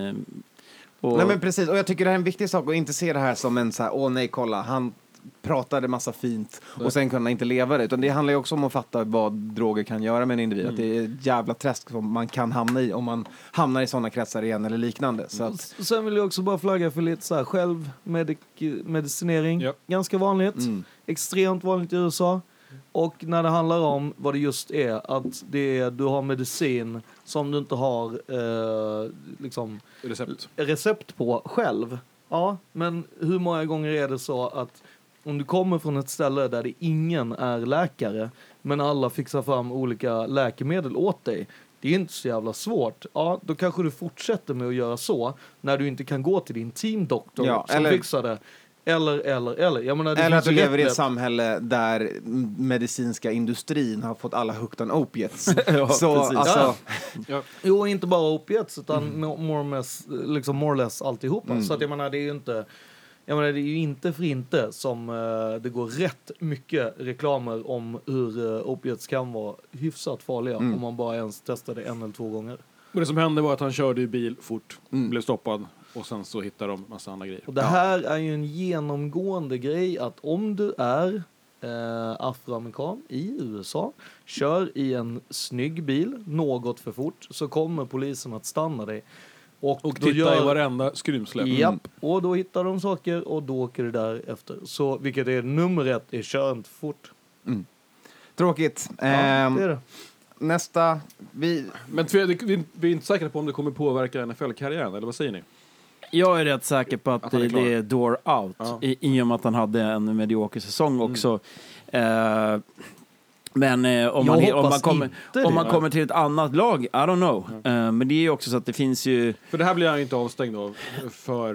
och, Nej men precis, och jag tycker det här är en viktig sak att inte se det här som en så här, åh nej kolla, han pratade massa fint och sen kunde han inte leva det. Utan det handlar ju också om att fatta vad droger kan göra med en individ. Att det är ett jävla träsk som man kan hamna i om man hamnar i sådana kretsar igen eller liknande. Så att, Sen vill jag också bara flagga för lite så här självmedicinering. Ja. Ganska vanligt. Mm. Extremt vanligt i USA. Och när det handlar om vad det just är, att det är, du har medicin som du inte har eh, liksom Recept. recept på själv. Ja, men hur många gånger är det så att om du kommer från ett ställe där det ingen är läkare, men alla fixar fram olika läkemedel åt dig. Det är inte så jävla svårt. Ja, då kanske du fortsätter med att göra så när du inte kan gå till din teamdoktor Ja, som eller- fixar det. Eller, eller, eller. Jag menar, det eller att du lever i ett samhälle där medicinska industrin har fått alla hooked on opiates. Ja, så precis. alltså, Ja. Jo, inte bara opiates, utan mo- more, or less, liksom more or less alltihopa. Så att jag menar, det är ju inte... Jag menar, det är ju inte för inte som eh, det går rätt mycket reklamer om hur uh, opiates kan vara hyfsat farliga om man bara ens testar det en eller två gånger. Och det som hände var att han körde i bil fort, Mm. blev stoppad och sen så hittade de massa andra grejer. Och det här är ju en genomgående grej att om du är eh, afroamerikan i USA, kör i en snygg bil något för fort, så kommer polisen att stanna dig. Och, Och då titta gör- i varenda skrymsle. Japp, och då hittar de saker och då åker det därefter. Så vilket är nummer ett, är kör inte fort. tråkigt. Ja, Ehm, det är det. nästa, vi, Men vi, vi är inte säkra på om det kommer påverka NFL-karriären, eller vad säger ni? Jag är rätt säker på att, Att är det, är door out Ja. i, i och med att han hade en medioker säsong också. Eh, men eh, om, man, om, man kommer, om det. man kommer till ett annat lag, I don't know. Eh, men det är ju också så att det finns ju... För det här blir han ju inte avstängd av för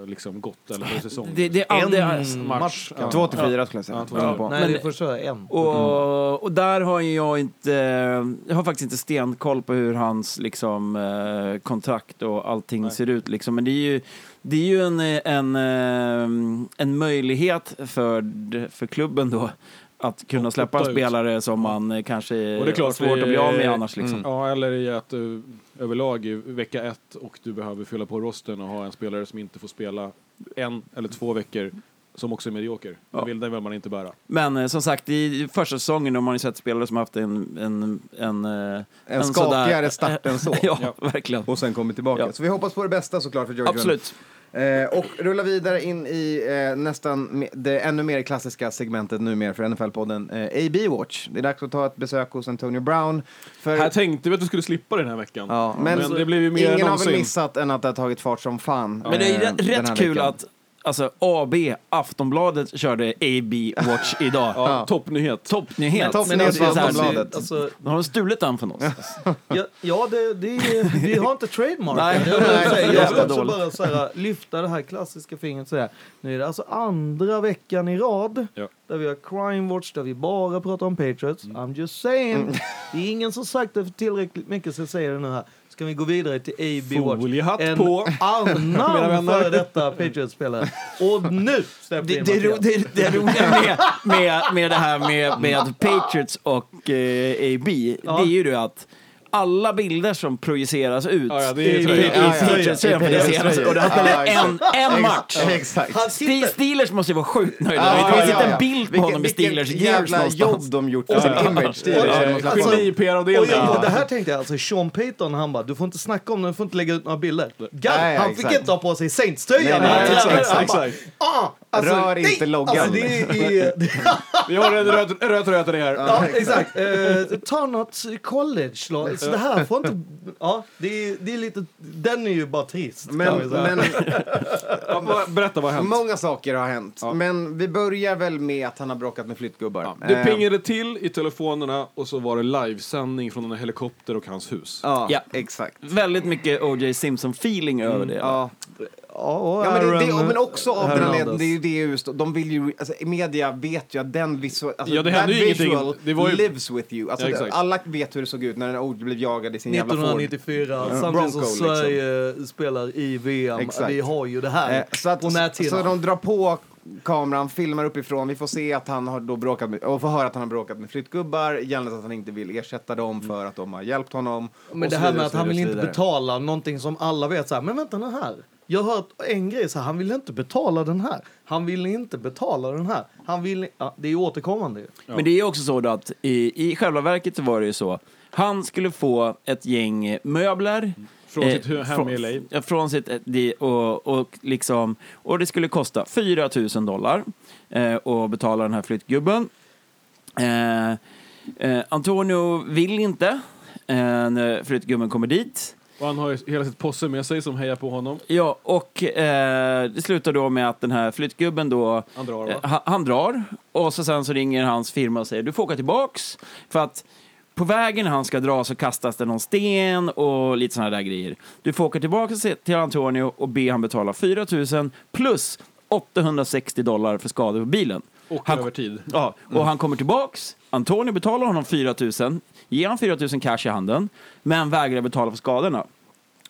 eh, liksom gott eller för säsong. Det, det är aldrig, En match. match. Ja. två till fyra skulle jag säga. Ja, två Ja. Nej, Men- det får köra en. Och, och där har ju jag inte, jag har faktiskt inte stenkoll på hur hans liksom, eh, kontrakt och allting Nej. ser ut. Liksom. Men det är ju, det är ju en, eh, en, eh, en möjlighet för, för klubben då att kunna Att släppa en opta ut. spelare som man eh, kanske Och det är klart, har svårt att bli av med annars. Liksom. Mm. Ja, eller i att uh, överlag i vecka ett och du behöver fylla på rosten och ha en spelare som inte får spela en eller två veckor som också är medioker. Ja. Den vill, den vill man inte bära. Men eh, som sagt, i första säsongen har man ju sett spelare som haft en, en, en, eh, En sådär- skakigare start än så. ja, Ja. verkligen. Och sen kommer tillbaka. Ja. Så vi hoppas på det bästa såklart för George Absolut. Eh, och rulla vidare in i eh, nästan det ännu mer klassiska segmentet numera för NFL-podden, eh, AB Watch. Det är dags att ta ett besök hos Antonio Brown. För, Här tänkte vi att du skulle slippa den här veckan. ja, men Men det blev ju mer ingen än har väl missat än att det har tagit fart som fan. Men det är eh, rätt kul veckan. att alltså, AB, Aftonbladet, körde AB Watch idag. Ja. Toppnyhet. Toppnyhet. Toppnyhet på här- Aftonbladet. Alltså, har de stulit den från oss. ja, ja det, det, vi har inte trademark. Nej, jag vill, säga, jag vill också bara så här, lyfta det här klassiska fingret och säga nu är det alltså andra veckan i rad Ja. där vi har Crime Watch där vi bara pratar om Patriots. Mm. I'm just saying. Det är ingen som sagt det tillräckligt mycket så jag säger det nu här. Ska vi gå vidare till AB Watch. Foliehatt en på. Annan före detta Patriots-spelare. Och nu släpper Det, in det, ro, det, det roliga med, med, med det här med, med Patriots och eh, AB, Ja. det är ju det att alla bilder som projiceras ut Ja, ja, det är i, I projiceras. Och det här en, en match. Exakt. Sitter... Steelers måste ju vara sjukt nöjda. Det finns inte en bild på Vilken- honom i Steelers jävla någonstans. jobb de gjort för sin image. Alltså- Geni PR-avdelningen. det här tänkte jag, alltså Sean Payton han bara, du får inte snacka om det, du får inte lägga ut några bilder. Nej, han fick inte ha på sig Saints-tröjan. Nej, nej, ah, alltså, Rör nej, inte loggan. Alltså, det är, det, Vi har en röd, tröja till dig här. ja, exakt. Eh, ta något college. Så det här får inte... Ja, det är, det är lite... Den är ju bara trist. Men, men Ja, berätta vad har hänt. många saker har hänt. Ja. Men vi börjar väl med att han har bråkat med flyttgubbar. Ja, det Eh, pingade till i telefonerna och så var det livesändning från en helikopter och hans hus. Ja, Ja. exakt. Väldigt mycket O.J. Simpson-feeling över det. Ja. Ja, och Ja, men, det, det, men också av den anledningen, det är ju det just, de vill ju, alltså, media vet ju att den visual, alltså, Ja, det that visual Det var ju- lives with you. Alltså, Ja, alla vet hur det såg ut när en OG blev jagad i sin jävla Ford. 1994, samtidigt Bronco, som liksom. Sverige spelar i VM. Exakt. Vi har ju det här Eh, så, att, på näthinnan. så de drar på kameran, filmar uppifrån. Vi får se att han har då bråkat med, och får höra att han har bråkat med flyttgubbar. Gällande att han inte vill ersätta dem för att de har hjälpt honom. Men och det här med och att han vill inte betala någonting som alla vet så här, men vänta nu här. Jag har hört en grej så här, han vill inte betala den här. Han vill inte betala den här. Han vill, ja, det är ju återkommande ju. Men det är också så då att i, i själva verket så var det ju så. Han skulle få ett gäng möbler. Från eh, sitt hu- hem i LA. Ja, från sitt, eh, och, och, liksom, och det skulle kosta 4 000 dollar eh, att betala den här flyttgubben. Eh, eh, Antonio vill inte eh, när flyttgubben kommer dit. Och han har ju hela sitt posse med sig som hejar på honom. Ja, och eh, det slutar då med att den här flyttgubben då Han drar? Eh, han, han drar och så sen så ringer hans firma och säger du får åka tillbaks för att på vägen han ska dra så kastas det någon sten och lite sådana där grejer. Du får åka tillbaka till Antonio och be han betala 4 000 plus 860 dollar för skador på bilen. Och Han- över tid. Ja, och han kommer tillbaks. Antonio betalar honom 4 000, ger han 4 000 cash i handen, men vägrar betala för skadorna.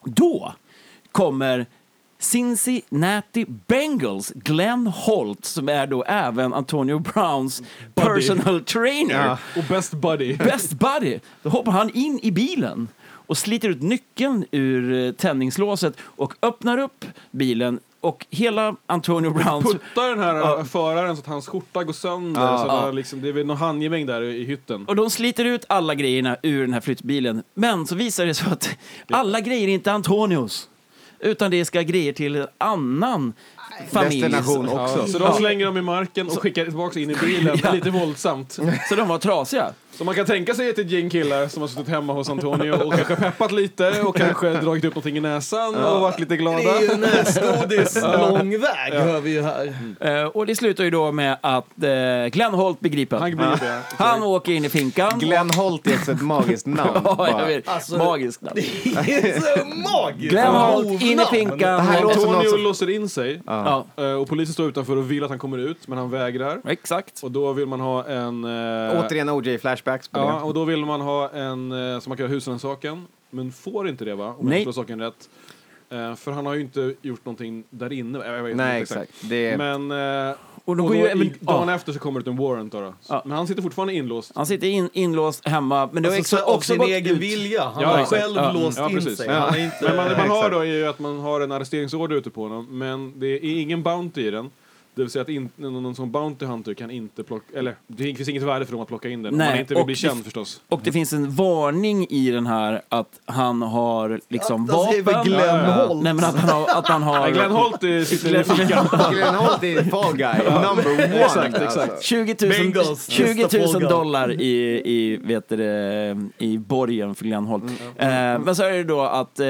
Då kommer Cincinnati Bengals Glenn Holt, som är då även Antonio Browns personal trainer. Ja. Och best buddy. Best buddy. Då hoppar han in i bilen och sliter ut nyckeln ur eh, tändningslåset och öppnar upp bilen och hela Antonio Browns... Puttar den här äh, föraren så att hans skjorta går sönder. Ja. så Ja. liksom, det är väl någon handgemäng där i hytten. Och de sliter ut alla grejerna ur den här flyttbilen. Men så visar det sig att alla grejer är inte Antonios. Utan det ska grejer till en annan familj. Destination Ja, också. så de slänger dem i marken och skickar tillbaka in i bilen. Ja. Lite våldsamt. Så de var trasiga. Så man kan tänka sig ett gäng killar som har suttit hemma hos Antonio och kanske peppat lite och kanske dragit upp någonting i näsan och varit lite Det glada. är ju näsgodis lång väg, hör vi ju här. Eh, och det slutar ju då med att eh, Glenn Holt begriper. Han Han, blir det. åker in i finkan. Glenn Holt är också ett magiskt namn. Ja, jag bara. vet. Alltså- Magiskt namn. Det är så magiskt. Glenn Holt in i finkan. Det Antonio låser in sig Ja, eh, och polisen står utanför och vill att han kommer ut men han vägrar. exakt. Och då vill man ha en... eh, Återigen OJ-flashbacks på Ja, det. och då vill man ha en eh, som man kan göra husrannsakan, men får inte det va? Om Nej. jag förstår saken rätt. Eh, för han har ju inte gjort någonting där inne. Jag vet Nej, inte exakt. Det är... Men eh, Och och då då går ju i, även, dagen ja, efter så kommer det en warrant då. då. Ja. Men han sitter fortfarande inlåst. han sitter in, inlåst hemma, men det har Alltså, också, också sin egen ut. vilja. Han Ja, har exakt. själv Ja, låst ja, in precis. sig. Men man, det man har då är ju att man har en arresteringsorder ute på honom, men det är ingen bounty i den. Det vill säga att in, någon som Bounty Hunter kan inte plocka, eller det finns inget värde för dem att plocka in den om Nej, man inte vill bli känd förstås. Och det finns en varning i den här att han har liksom Att skriver vapen. Glenn Ja, ja. Holt. Nej men att han har... Att han har Glenn Holt sitter i fickan. Glenn Holt är fall guy, number one. Exakt, exakt. Alltså. 20 000, Bengals, 20 nästa 000 fråga. dollar i, i, vet du, det, i borgen för Glenn Holt. Eh, men så är det då att eh,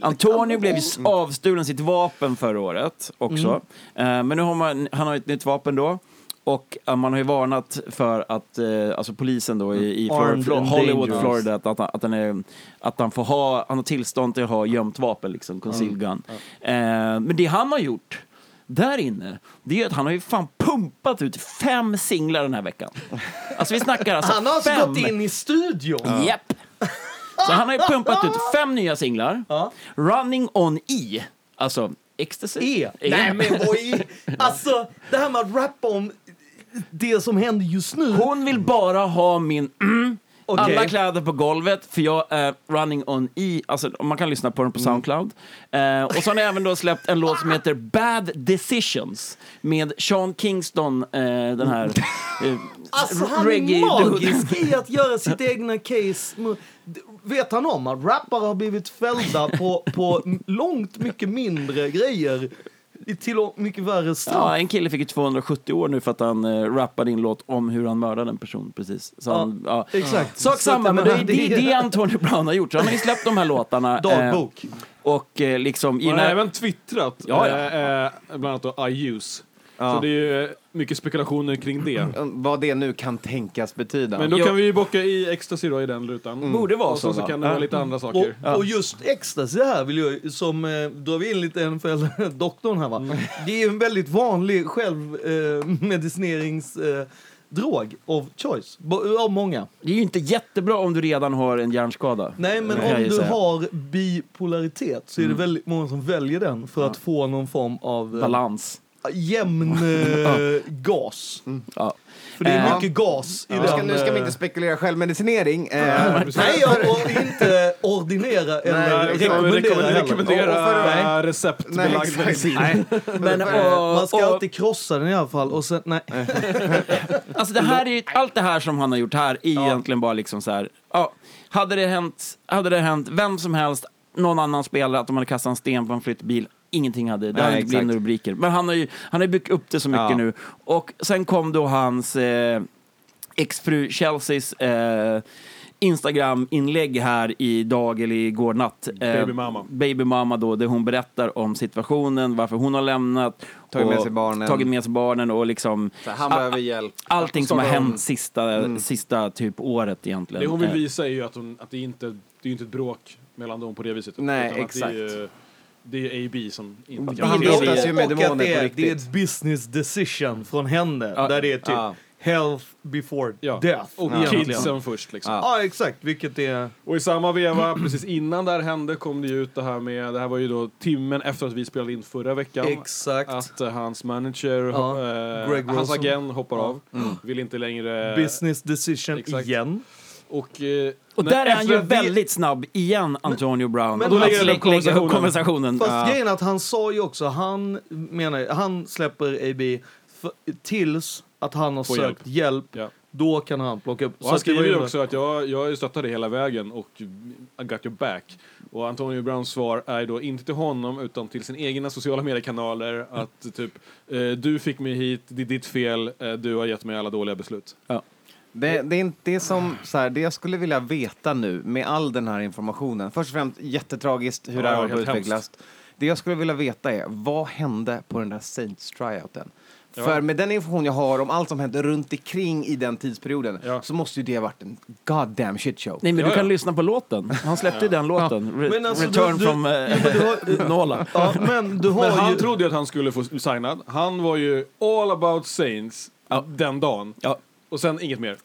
Antonio blev ju s- avstulen sitt vapen förra året också. Eh, men nu har man, han har ett nytt vapen då. Och eh, man har ju varnat för att, eh, alltså polisen då i, i Flor- Hollywood, dangerous. Florida, att, att, han- att, han är, att han får ha, han har tillstånd till att ha gömt vapen, liksom, concealed gun. Eh, men det han har gjort där inne, det är att han har ju fan pumpat ut fem singlar den här veckan. Alltså vi snackar alltså Han har alltså fem. gått in i studion. Japp. Så han har ju pumpat ut fem nya singlar. Ja. Running on E, alltså ecstasy. E. Nej men vad i... Alltså, det här med att rappa om det som händer just nu. Hon vill bara ha min mm, Okej. Alla kläder på golvet, för jag är running on E. Alltså, man kan lyssna på den på Soundcloud. Eh, och så har ni även då släppt en låt som heter Bad Decisions med Sean Kingston, eh, den här... Eh, Alltså han är magisk i att göra sitt egna case. Vet han om att rappare har blivit fällda på, på långt mycket mindre grejer till mycket värre straff? Ja, en kille fick ju 270 år nu för att han eh, rappade in låt om hur han mördade en person. Precis. Så Ja, han, ja. Exakt. Sak samma, men jag det är menar, det, det Antonio Brown har gjort. Så han har ju släppt de här låtarna. eh, Dagbok. och eh, liksom... Han har även twittrat, Ja, ja. eh, eh, bland annat då I use. Ja. Så det är ju eh, mycket spekulationer kring det. Vad det nu kan tänkas betyda. Men då kan vi ju bocka i ecstasy då i den rutan. Borde vara och så, så, så kan det vara lite andra Och, saker. och just ecstasy här vill jag, som eh, drar vi in lite NFL-doktorn här va. Mm. Det är en väldigt vanlig självmedicinerings eh, drog of choice. Av många. Det är ju inte jättebra om du redan har en hjärnskada. Nej, men om du har bipolaritet så är Mm. det väldigt många som väljer den för att få någon form av eh, Balans. Jämn eh, gas. Ja. För det är Eh, mycket gas i nu, den. ska, nu ska vi eh, inte spekulera självmedicinering. Eh, Nej, jag och inte ordinera eller Nej, rekommendera heller. rekommendera Och för- Nej. receptbelagd Nej, exakt. medicin. Men, och, Man ska och, alltid krossa den i alla fall. Och sen, nej. alltså det här är, ju- allt det här som han har gjort här är egentligen bara liksom så här. Ja, hade, det hänt, hade det hänt vem som helst, någon annan spelare, att de hade kastat en sten på en flyttbil, ingenting hade, det hade inte blivit några rubriker. Men han har ju han har ju byggt upp det så mycket Ja. nu. Och sen kom då hans eh, exfru Chelseas eh, Instagram-inlägg här idag eller igår natt. Eh, Baby mama. Baby mama då, där hon berättar om situationen, varför hon har lämnat. Tagit med och sig barnen. Tagit med sig barnen och liksom så han behöver hjälp. allting som har hänt sista, sista typ året egentligen. Det hon vill Eh, visa är ju att, hon, att det, inte, det är inte ett bråk mellan dem på det viset. Nej, Utan att exakt. Det är, det är AB som inte kan... Han brottas ju med demoner det, på är, det är ett business decision från henne. Ja. Där det är typ Ja. health before Ja. death. Och egentligen. kidsen först liksom. Ja. Ja, exakt. Vilket är... Och i samma veva, precis innan det här hände, kom det ju ut det här med, det här var ju då timmen efter att vi spelade in förra veckan. Exakt. Att eh, hans manager, Ja, Greg hans agent hoppar Ja. av. Vill inte längre... business decision exakt. igen. Och, eh, Och där är han ju väldigt snabb igen, Antonio Brown. men Då han- lägger lägga upp konversationen. konversationen. Fast Ja. grejen att han sa ju också, han menar han släpper AB för, tills att han har Får sökt hjälp. Ja. Då kan han plocka upp. Och han skriver ju också att jag, jag stöttade hela vägen och I got your back. Och Antonio Browns svar är då inte till honom utan till sina egna sociala mediekanaler att typ eh, du fick mig hit, det är ditt fel, eh, du har gett mig alla dåliga beslut. Det, det är inte det som, så här, det jag skulle vilja veta nu med all den här informationen. Först och främst jättetragiskt hur Ja, det här har utvecklats. Det jag skulle vilja veta är, vad hände på den där Saints tryouten? Ja. För med den information jag har om allt som hände runt omkring i den tidsperioden Ja. så måste ju det ha varit en goddamn shit show. Nej, men Ja, du kan ja. lyssna på låten. Han släppte ju den låten. Re- Men alltså, Return du- du- from eh, Nola. Ja, men du har Men han ju... trodde ju att han skulle få signad. Han var ju all about Saints Ja. den dagen. Ja. Och sen inget mer.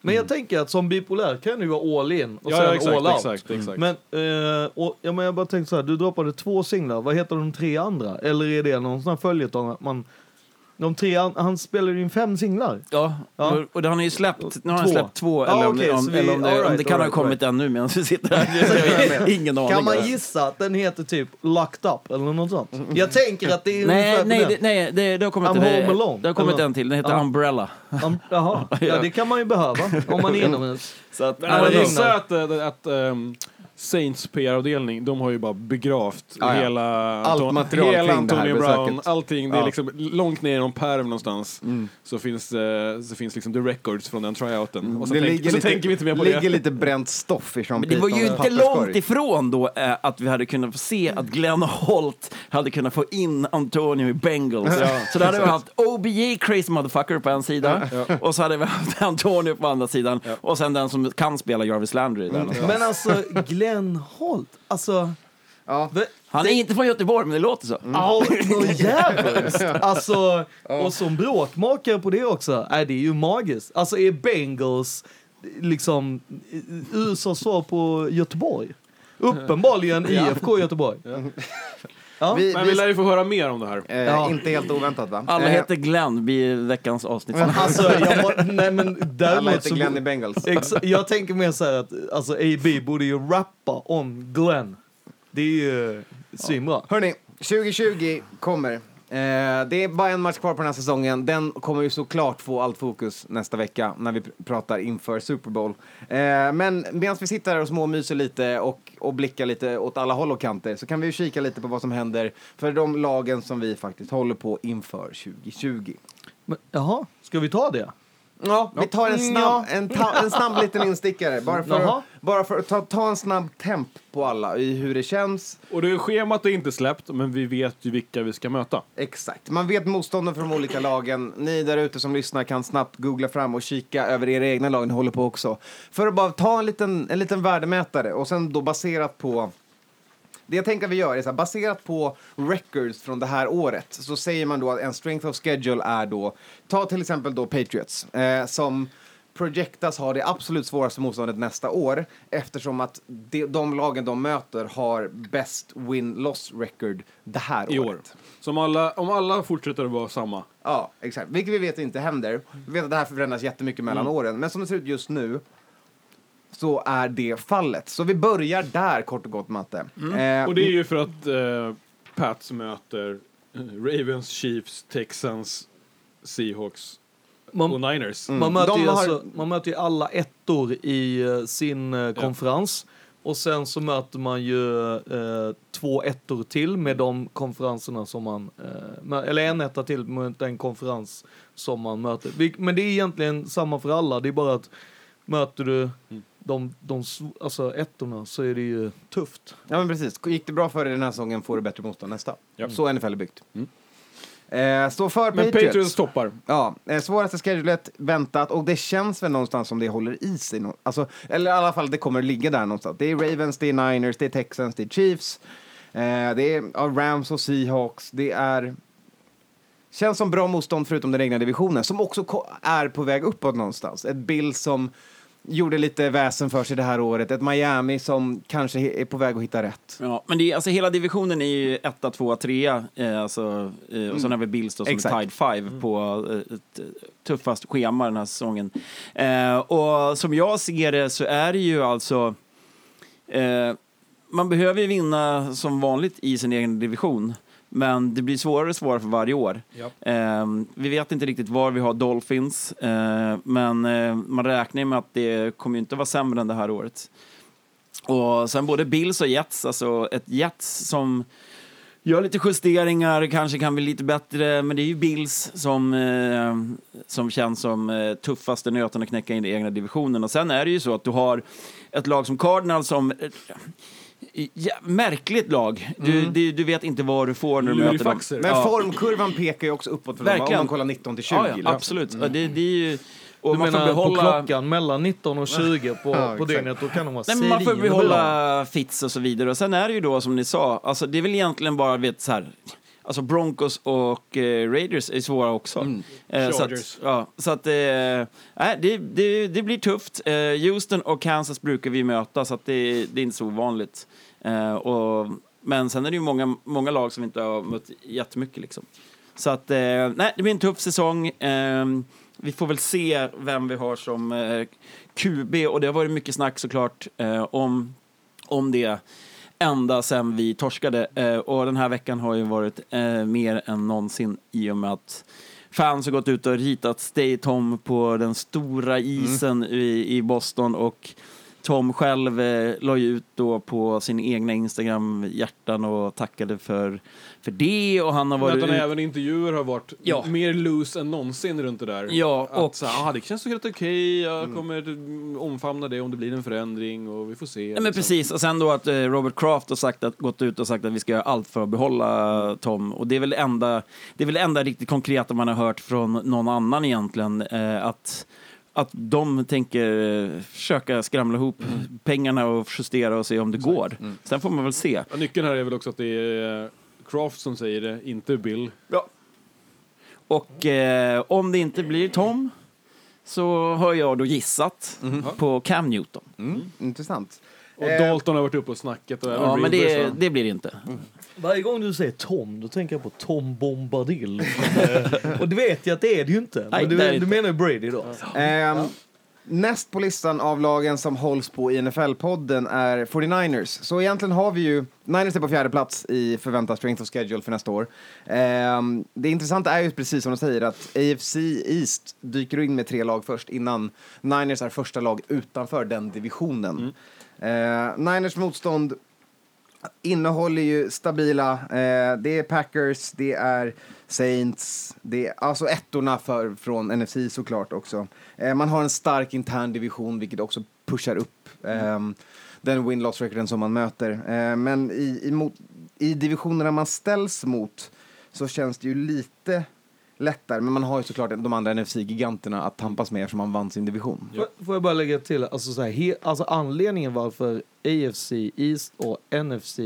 Men jag tänker att som bipolär kan du vara all in och Ja, sen ja, exakt, all out. exakt, exakt. Men, eh, och, ja, men jag bara tänkte så här, du droppade två singlar, vad heter de tre andra? Eller är det någon sån här följetong att man... De tre, an- han spelade ju in fem singlar. Ja, Ja. och, det har han ju släppt. Nu har han Två. släppt två. Eller om, det- om, vi- eller om, det, all om right, det kan all ha right, kommit ännu medan vi sitter här. Ingen aning. Kan man gissa att den heter typ Locked Up eller något sånt? Jag tänker att det är Nej, nej, det, nej det, det har kommit, I'm en, home alone, det har kommit eller? en till. Den heter Ja. Umbrella. Om, jaha, ja det kan man ju behöva om man är inomhus. Så att, jag det gissar regnar. att, ehm, Saints PR-avdelning, de har ju bara begravt Ja, ja. hela, Allt Anton- material hela Antonio Brown, besöket. allting. Det är Ja. Mm. liksom långt ner i någon pärm någonstans. Så finns, eh, så finns liksom the records från den tryouten. Och så, det tänk, ligger så lite, tänker vi inte mer på ligger det. lite bränt stoff i Sean Men det var ju inte långt ifrån då eh, att vi hade kunnat se att Glenn Holt hade kunnat få in Antonio i Bengals. så då hade vi haft OBJ crazy motherfucker på en sida och så hade vi haft Antonio på andra sidan och sen den som kan spela Jarvis Landry där någonstans. Men alltså, Glenn Holt, alltså... Ja. Han är inte från Göteborg men det låter så. Ja, något jävligt. Alltså, och som bråkmakare på det också. Nej, det är ju magiskt. Alltså, är Bengals liksom USAs svar på Göteborg? Uppenbarligen IFK Göteborg. Ja. Vi, Men vi lär ju få höra mer om det här. eh, Ja. Inte helt oväntat va? Alla Eh, heter Glenn blir veckans avsnitt. Alltså, jag må, nej men Alla däremot heter så... Glenn i Bengals. Exa- jag tänker mer så här att alltså, AB borde ju rappa om Glenn. Det är ju svinbra. Hörni, 2020 kommer. Eh, det är bara en match kvar på den här säsongen. Den kommer ju såklart få allt fokus nästa vecka när vi pr- pratar inför Super Bowl. Eh, men medan vi sitter här och småmyser lite och, och blicka lite åt alla håll och kanter så kan vi ju kika lite på vad som händer för de lagen som vi faktiskt håller på inför 2020. Men, jaha, ska vi ta det? Ja, vi tar en snabb, en, ta, en snabb liten instickare. Bara för, Jaha. bara för att ta, ta en snabb temp på alla i hur det känns. Och det är schemat är inte släppt, men vi vet ju vilka vi ska möta. Exakt. Man vet motstånden för de olika lagen. Ni där ute som lyssnar kan snabbt googla fram och kika över era egna lag ni håller på också. För att bara ta en liten, en liten värdemätare och sen då baserat på det jag tänker att vi gör är så här, baserat på records från det här året så säger man då att en strength of schedule är då, ta till exempel då Patriots eh, som projectas ha det absolut svåraste motståndet nästa år eftersom att de, de lagen de möter har best win-loss record det här I år. året. Så om alla, om alla fortsätter att vara samma. Ja, exakt. Vilket vi vet inte händer. Vi vet att det här förändras jättemycket mellan åren. Men som det ser ut just nu så är det fallet. Så vi börjar där kort och gott, Matte. Eh, Och det är ju för att eh, Pats möter eh, Ravens, Chiefs, Texans, Seahawks Man, och Niners. man, möter ju har- alltså, man möter ju alla ettor i eh, sin eh, konferens. Och sen så möter man ju eh, två ettor till med de konferenserna som man, eh, eller en etta till med den konferens som man möter. Men det är egentligen samma för alla, det är bara att möter du de, de alltså ettorna så är det ju tufft. Ja, men precis. Gick det bra för dig den här säsongen får du bättre motstånd nästa. Ja. Så NFL är byggt. Eh, stå för Men Patriots. Patriots toppar. Ja, eh, svåraste schedulet väntat och det känns väl någonstans som det håller i sig. Alltså, eller i alla fall det kommer ligga där någonstans. Det är Ravens, det är Niners, det är Texans, det är Chiefs. Eh, det är ja, Rams och Seahawks. Det är... Känns som bra motstånd förutom den egna divisionen som också är på väg uppåt någonstans. Ett Bill som gjorde lite väsen för sig det här året. Ett Miami som kanske är på väg att hitta rätt. Ja, men det är, alltså, hela divisionen är ju etta, tvåa, trea. Eh, alltså, eh, och sen har vi Bills då, som Exakt. är Tide Five på eh, ett eh, tuffast schema den här säsongen. Eh, och som jag ser det så är det ju alltså... Eh, man behöver ju vinna som vanligt i sin egen division. Men det blir svårare och svårare för varje år. Eh, vi vet inte riktigt var vi har Dolphins, eh, men eh, man räknar med att det kommer inte vara sämre än det här året. Och sen både Bills och Jets, alltså ett Jets som gör lite justeringar, kanske kan bli lite bättre, men det är ju Bills som, eh, som känns som eh, tuffaste nöten att knäcka in i egna divisionen. Och sen är det ju så att du har ett lag som Cardinals som eh, Ja, märkligt lag. Du, du, du vet inte vad du får när du möter dem. Men Ja. formkurvan pekar ju också uppåt för dem, om Verkligen. man kollar 19 till 20. Ja, ja, absolut. Ja, det, det är ju, och Du man får menar på behålla... klockan mellan 19 och 20 på, Ja, på dygnet, då kan de vara Nej, men man får behålla Fitz och så vidare. Och sen är det ju då som ni sa, alltså det är väl egentligen bara vet så här. Alltså Broncos och eh, Raiders är svåra också. Eh, så att, ja, så att eh, det, det, det blir tufft. Eh, Houston och Kansas brukar vi möta så att det, det är inte så ovanligt. Eh, och, men sen är det ju många, många lag som vi inte har mött jättemycket liksom. Så att, eh, nej, det blir en tuff säsong. Eh, vi får väl se vem vi har som QB och det har varit mycket snack såklart om, om det ända sen vi torskade. Eh, och den här veckan har ju varit eh, mer än någonsin i och med att fans har gått ut och ritat Stay Tom på den stora isen i, i Boston och Tom själv eh, la ut då på sin egna Instagram hjärtan och tackade för, för det och han har Men varit att han även i intervjuer har varit Ja. mer loose än någonsin runt det där. Ja, att, och- så, här, ah, det känns helt okej, jag kommer omfamna det om det blir en förändring och vi får se. Ja, men liksom. precis, och sen då att eh, Robert Kraft har sagt att, gått ut och sagt att vi ska göra allt för att behålla Tom. Och det är väl enda, det är väl enda riktigt konkreta man har hört från någon annan egentligen. Eh, att, att de tänker eh, försöka skramla ihop pengarna och justera och se om det går. Sen får man väl se. Ja, nyckeln här är väl också att det är eh, Kraft som säger det, inte Bill. Och eh, om det inte blir Tom så har jag då gissat Mhm. på Cam Newton. Mm, intressant. Och Eh, Dalton har varit uppe och snackat. Och Ja, men det, det blir det inte. Varje gång du säger Tom, då tänker jag på Tom Bombadil. Eh, och det vet jag att det är det ju inte. Nej, Men du, det är du inte. menar ju Brady då? Ehm, Näst på listan av lagen som hålls på i NFL-podden är 49ers. Så egentligen har vi ju... Niners är på fjärde plats i förväntad strength of schedule för nästa år. Ehm, det intressanta är ju precis som du säger att AFC East dyker in med tre lag först innan Niners är första lag utanför den divisionen. Ehm, Niners motstånd innehåller ju stabila, eh, det är Packers, det är Saints, det är alltså ettorna för, från NFC såklart också. Eh, man har en stark intern division vilket också pushar upp mm. den win-loss recorden som man möter. Eh, men i, i, mot, i divisionerna man ställs mot så känns det ju lite lättare, men man har ju såklart de andra NFC-giganterna att tampas med eftersom man vann sin division. Får- Får jag bara lägga till, alltså, så här, he, alltså anledningen varför AFC East och NFC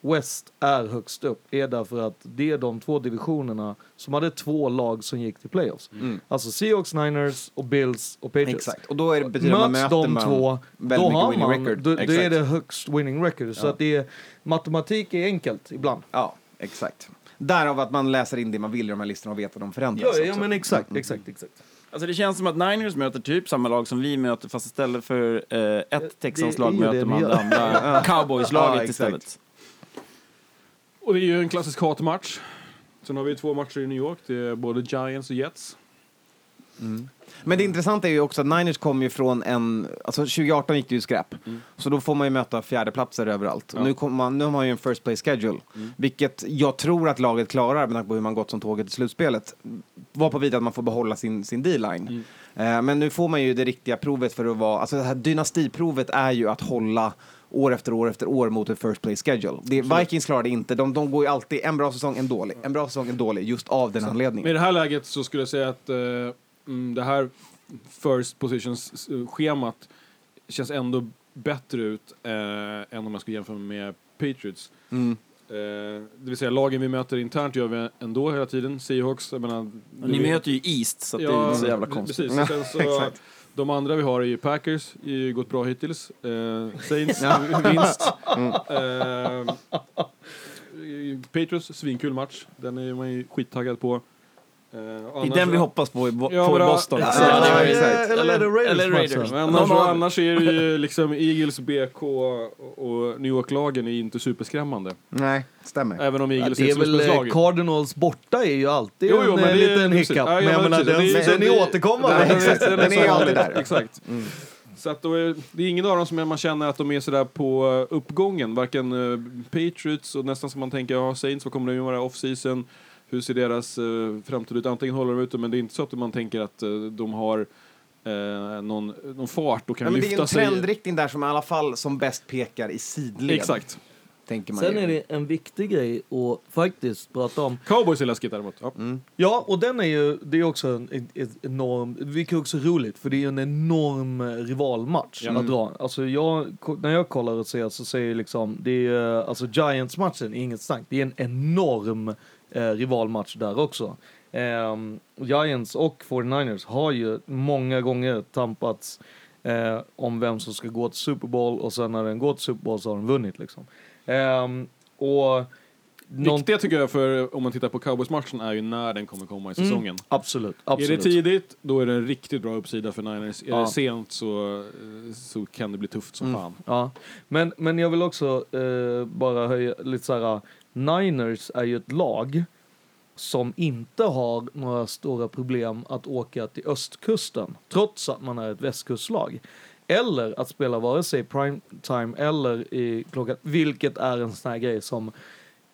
West är högst upp är därför att det är de två divisionerna som hade två lag som gick till playoffs. Mm. Alltså Seahawks, Niners och Bills och Patriots. Exakt, och då är det, betyder man Möts möter de man två, då har man, då, då är det högst winning record. Så Ja. att det är, matematik är enkelt ibland. Ja, exakt. Därav att man läser in det man vill i de här listorna och vet att de förändras. Ja, ja också. men exakt, exakt, exakt. Alltså det känns som att Niners möter typ samma lag som vi möter fast istället för eh, ett Texans-lag möter man det andra Cowboys-laget Ja, istället. Och det är ju en klassisk hatmatch. Sen har vi två matcher i New York. Det är både Giants och Jets. Men det intressanta är ju också att Niners kom ju från en... Alltså 2018 gick det ju skräp. Så då får man ju möta fjärdeplatser överallt. Och Ja. nu, man, nu har man ju en first place schedule. Vilket jag tror att laget klarar med tanke på hur man gått som tåget i slutspelet. Var på vid att man får behålla sin, sin D-line. Eh, men nu får man ju det riktiga provet för att vara... Alltså det här dynastiprovet är ju att hålla år efter år efter år mot ett first place schedule. Det, Vikings klarar det inte. De, de går ju alltid en bra säsong, en dålig. En bra säsong, en dålig. Just av den anledningen. Men i det här läget så skulle jag säga att eh, mm, det här first positions-schemat känns ändå bättre ut eh, än om jag skulle jämföra med Patriots. Mm. Eh, det vill säga lagen vi möter internt gör vi ändå hela tiden. Seahawks, jag menar... Och ni möter ju East så att det är inte så jävla konstigt. Precis. Så, Exakt. de andra vi har är ju Packers, det har ju gått bra hittills. Eh, Saints, vinst. Eh, Patriots, svinkul match. Den är man ju skittaggad på. Det är den vi hoppas på i, Bo- Ja, i då- Boston. Ja, ja, ja, eller, eller, eller Raiders. annars, annars är det ju liksom Eagles, BK och, New York-lagen är inte superskrämmande. Nej, stämmer. Även om Ja, Eagles det är är ett väl eh. Cardinals borta är ju alltid Jo, jo, en men eh, liten hiccup. Ja, ja, men jag men menar, den, Det den är det- återkommande. Den, exakt. den, Den är alltid där. Exakt. Så att då är, det är ingen av dem som man känner att de är sådär på uh, uppgången. Varken uh, Patriots och nästan som man tänker, ja Saints, vad kommer de göra off-season? Hur ser deras uh, framtid ut? Antingen håller de ute, men det är inte så att man tänker att uh, de har uh, någon, någon fart och kan Ja, men det är lyfta en sig. trendriktning där som i alla fall som bäst pekar i sidled. Exakt. Tänker man Sen ju. är det en viktig grej att faktiskt prata om. Cowboys är läskigt däremot. Ja. Ja, och den är ju, det är också en, en, en enorm, vilket är också roligt, för det är ju en enorm eh, rivalmatch Ja. att dra. Alltså jag, när jag kollar och ser så säger jag liksom, det är, eh, alltså Giants-matchen är inget snack, det är en enorm eh, rivalmatch där också. Ehm, Giants och 49ers har ju många gånger tampats eh, om vem som ska gå till Super Bowl och sen när den går till Super Bowl så har de vunnit liksom. Ehm, och någon- Viktiga tycker jag för om man tittar på Cowboys-matchen är ju när den kommer komma i säsongen. Absolut, Är absolut. det tidigt, då är det en riktigt bra uppsida för Niners. Är Ja. det sent så, eh, så kan det bli tufft som Mm. fan. Ja, men, men jag vill också eh, bara höja lite så här. Niners är ju ett lag som inte har några stora problem att åka till östkusten, trots att man är ett västkustlag. Eller att spela vare sig primetime eller i klockan, vilket är en sån här grej som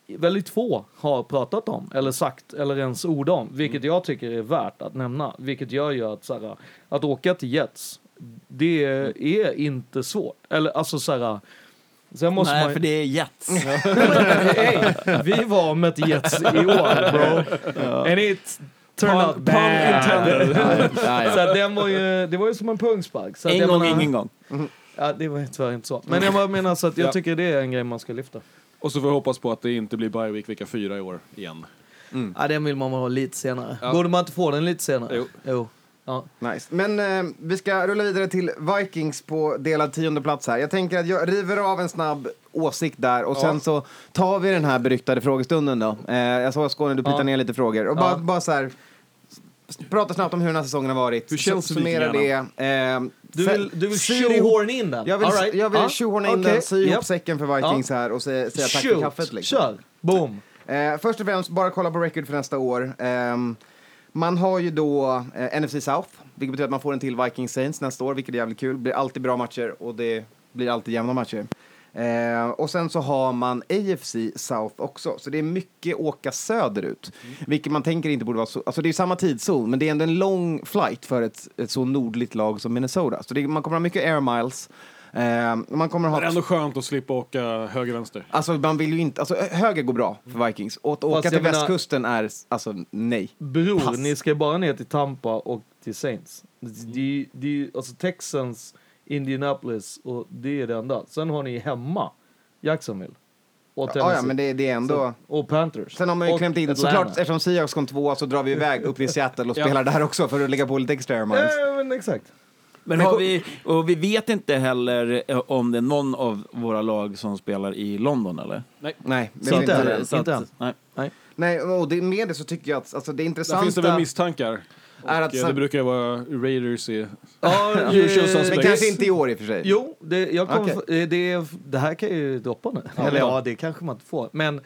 väldigt få har pratat om eller sagt eller ens ord om, vilket jag tycker är värt att nämna. Vilket gör ju att, så här, att åka till Jets, det är inte svårt. Eller alltså så här, sen måste Nej, man för det är Jets. hey, vi var med ett Jets i år bro. And it turned out bad. Så den var ju, det var ju som en pungspark. Så En gång, menar- ingen gång. Ja, det var ju tyvärr inte så. Men jag menar så att jag Ja. tycker det är en grej man ska lyfta. Och så får vi hoppas på att det inte blir bye week vecka fyra i år igen. Ja, den vill man ha lite senare. Ja. Borde man inte få den lite senare? Jo. jo. Ja. Nice. Men eh, vi ska rulla vidare till Vikings på delad tionde plats här. Jag tänker att jag river av en snabb åsikt där och sen så tar vi den här beryktade frågestunden då. Eh, jag att Skåne, du plitar Ja. ner lite frågor. Och Ja. bara, bara så här, prata snabbt om hur den här säsongen har varit. Hur känns S- Summera det. Eh, Du vill, du vill shoehorn in den? Jag vill, right. jag vill Ja, tjohorna in okej. den, sy ihop Japp. säcken för Vikings här och säga, säga tack för kaffet. Liksom. Kör! Boom! Eh, först och främst, bara kolla på record för nästa år. Ehm, man har ju då eh, NFC South, vilket betyder att man får en till Vikings Saints nästa år, vilket är jävligt kul. Det blir alltid bra matcher och det blir alltid jämna matcher. Eh, och sen så har man AFC South också, så det är mycket åka söderut. Vilket man tänker inte borde vara så, alltså det är samma tidszon, men det är ändå en lång flight för ett, ett så nordligt lag som Minnesota. Så det, man kommer ha mycket air miles. Eh, man kommer ha Det är ändå skönt att slippa åka höger-vänster. Alltså man vill ju inte, alltså höger går bra för Vikings. Och att åka Fast till jag menar- västkusten är, alltså nej. Bror, Pass. ni ska bara ner till Tampa och till Saints. Det, det, alltså Texans, Indianapolis och det är det enda. Sen har ni hemma Jacksonville. Och Ja, ja, men det, det är ändå... Så- och Panthers. Sen har man ju klämt in, Atlanta. såklart eftersom Seahawks kom tvåa så drar vi iväg upp till Seattle och Ja. spelar där också för att lägga på lite extra air. Ja, men exakt. Men har vi, och vi vet inte heller eh, om det är någon av våra lag som spelar i London, eller? Nej, det Så är inte inte heller. det. Så inte att- än. nej. Nej, och det, med det så tycker jag att alltså, det Där intressanta... finns det väl misstankar. är att eh, det brukar vara Raiders i... Ja, eh. Men kanske inte i år i och för sig. Jo, det, jag f- eh, det, det här kan ju droppa nu. Ja, Eller ja, det kanske man inte får. Men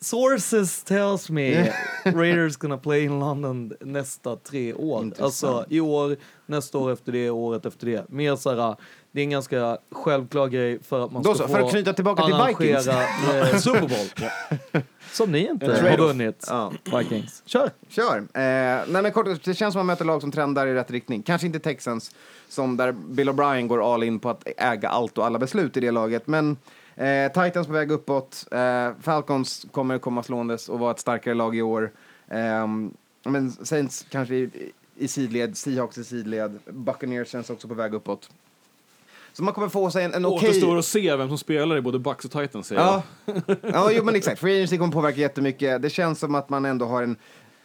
sources tells me Raiders gonna play in London nästa tre år. Intressant. Alltså i år, nästa år efter det, året efter det. Mer såhär, det är en ganska självklar grej för att man Då ska så, få för att knyta tillbaka till Vikings. eh, Super Bowl. Som ni inte har vunnit, Ja. Vikings. Kör! Kör! Eh, nej men kort, det känns som att man möter lag som trendar i rätt riktning. Kanske inte Texans, som där Bill O'Brien går all in på att äga allt och alla beslut i det laget. Men eh, Titans på väg uppåt. Eh, Falcons kommer komma slåendes och vara ett starkare lag i år. Eh, men Saints kanske i, i sidled, Seahawks i sidled. Buccaneers känns också på väg uppåt. Så man kommer få sig en, en okej... Återstår att se vem som spelar i både Bucks och Titans, säger Ja, jag. ja jo, men exakt. Free agency kommer påverka jättemycket. Det känns som att man ändå har en...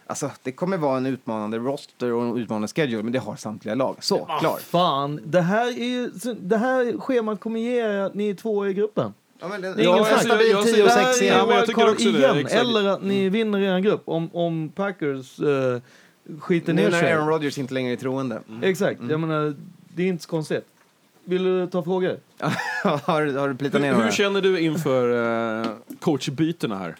Alltså, det kommer vara en utmanande roster och en utmanande schedule, men det har samtliga lag. Så, klar. Fan, det här, är ju, det här schemat kommer ge er att ni är två i gruppen. Ja, men det, Det är ingen snack. stabil Jag- jag- 10 och Det här 6 är igen. Ja, men jag tycker wildcard också det, igen. exakt. Eller att ni vinner er grupp om, om Packers uh, skiter Nu ner när sig. Aaron Rodgers inte längre är troende. Exakt, jag menar, det är inte så konstigt. Vill du ta frågor? har, du- har du plitat ner Hur, hur känner du inför uh, coachbytena här?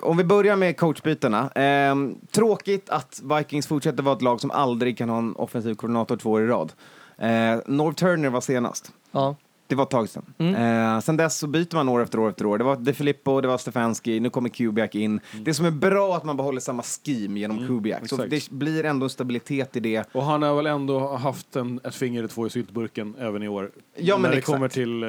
Om vi börjar med coachbytena. Ehm, tråkigt att Vikings fortsätter vara ett lag som aldrig kan ha en offensiv koordinator två år i rad. Eh, Norv Turner var senast. Ja. Det var ett tag sedan. Mm. Eh, sen dess så byter man år efter år efter år. Det var De Filippo, det var Stefanski, nu kommer Kubiak in. Det som är bra att man behåller samma scheme genom Kubiak. Så exakt. det blir ändå en stabilitet i det. Och han har väl ändå haft en, ett finger eller två i syltburken även i år. Ja, men när det exakt. kommer till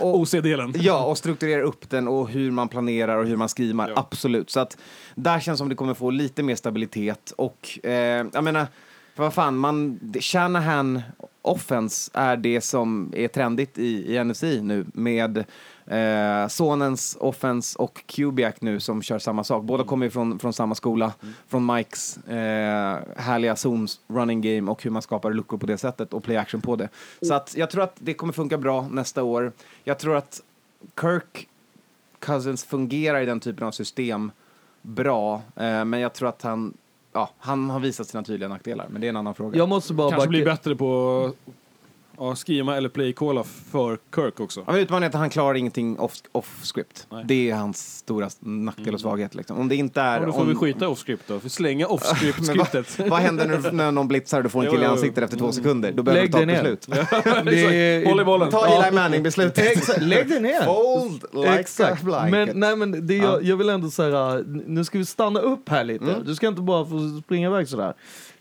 och- OC-delen. Ja, och strukturera upp den och hur man planerar och hur man skrimar. Ja. Absolut. Så att där känns som det kommer få lite mer stabilitet. Och eh, jag menar, för vad fan, man, Shanahan offense är det som är trendigt i, i NFC nu med eh, sonens offense och Kubiak nu som kör samma sak. Båda kommer ju från, från samma skola, från Mikes eh, härliga Zooms running game och hur man skapar luckor på det sättet och play action på det. Så att jag tror att det kommer funka bra nästa år. Jag tror att Kirk Cousins fungerar i den typen av system bra, eh, men jag tror att han, ja, han har visat sina tydliga nackdelar, men det är en annan fråga. Jag måste bara Kanske blir backa- bättre på ja, skrima eller play-calla för Kirk också. Ja, men Utmaningen är att han klarar ingenting off, off script. Nej. Det är hans stora nackdel och svaghet. Liksom. Om det inte är... Ja, då får om, vi skita i off-script då. För slänga Men vad, off-script-skriptet. vad händer när, när någon blitzar och får en kille i ansiktet efter två sekunder? Då behöver Lägg du ta ett beslut. Är- Håll i bollen. Ta Ja. Eli Manning-beslutet. Lägg dig ner! Fold like Exakt. Men, nej, men det, jag, jag vill ändå säga, nu ska vi stanna upp här lite. Mm. Du ska inte bara få springa iväg sådär.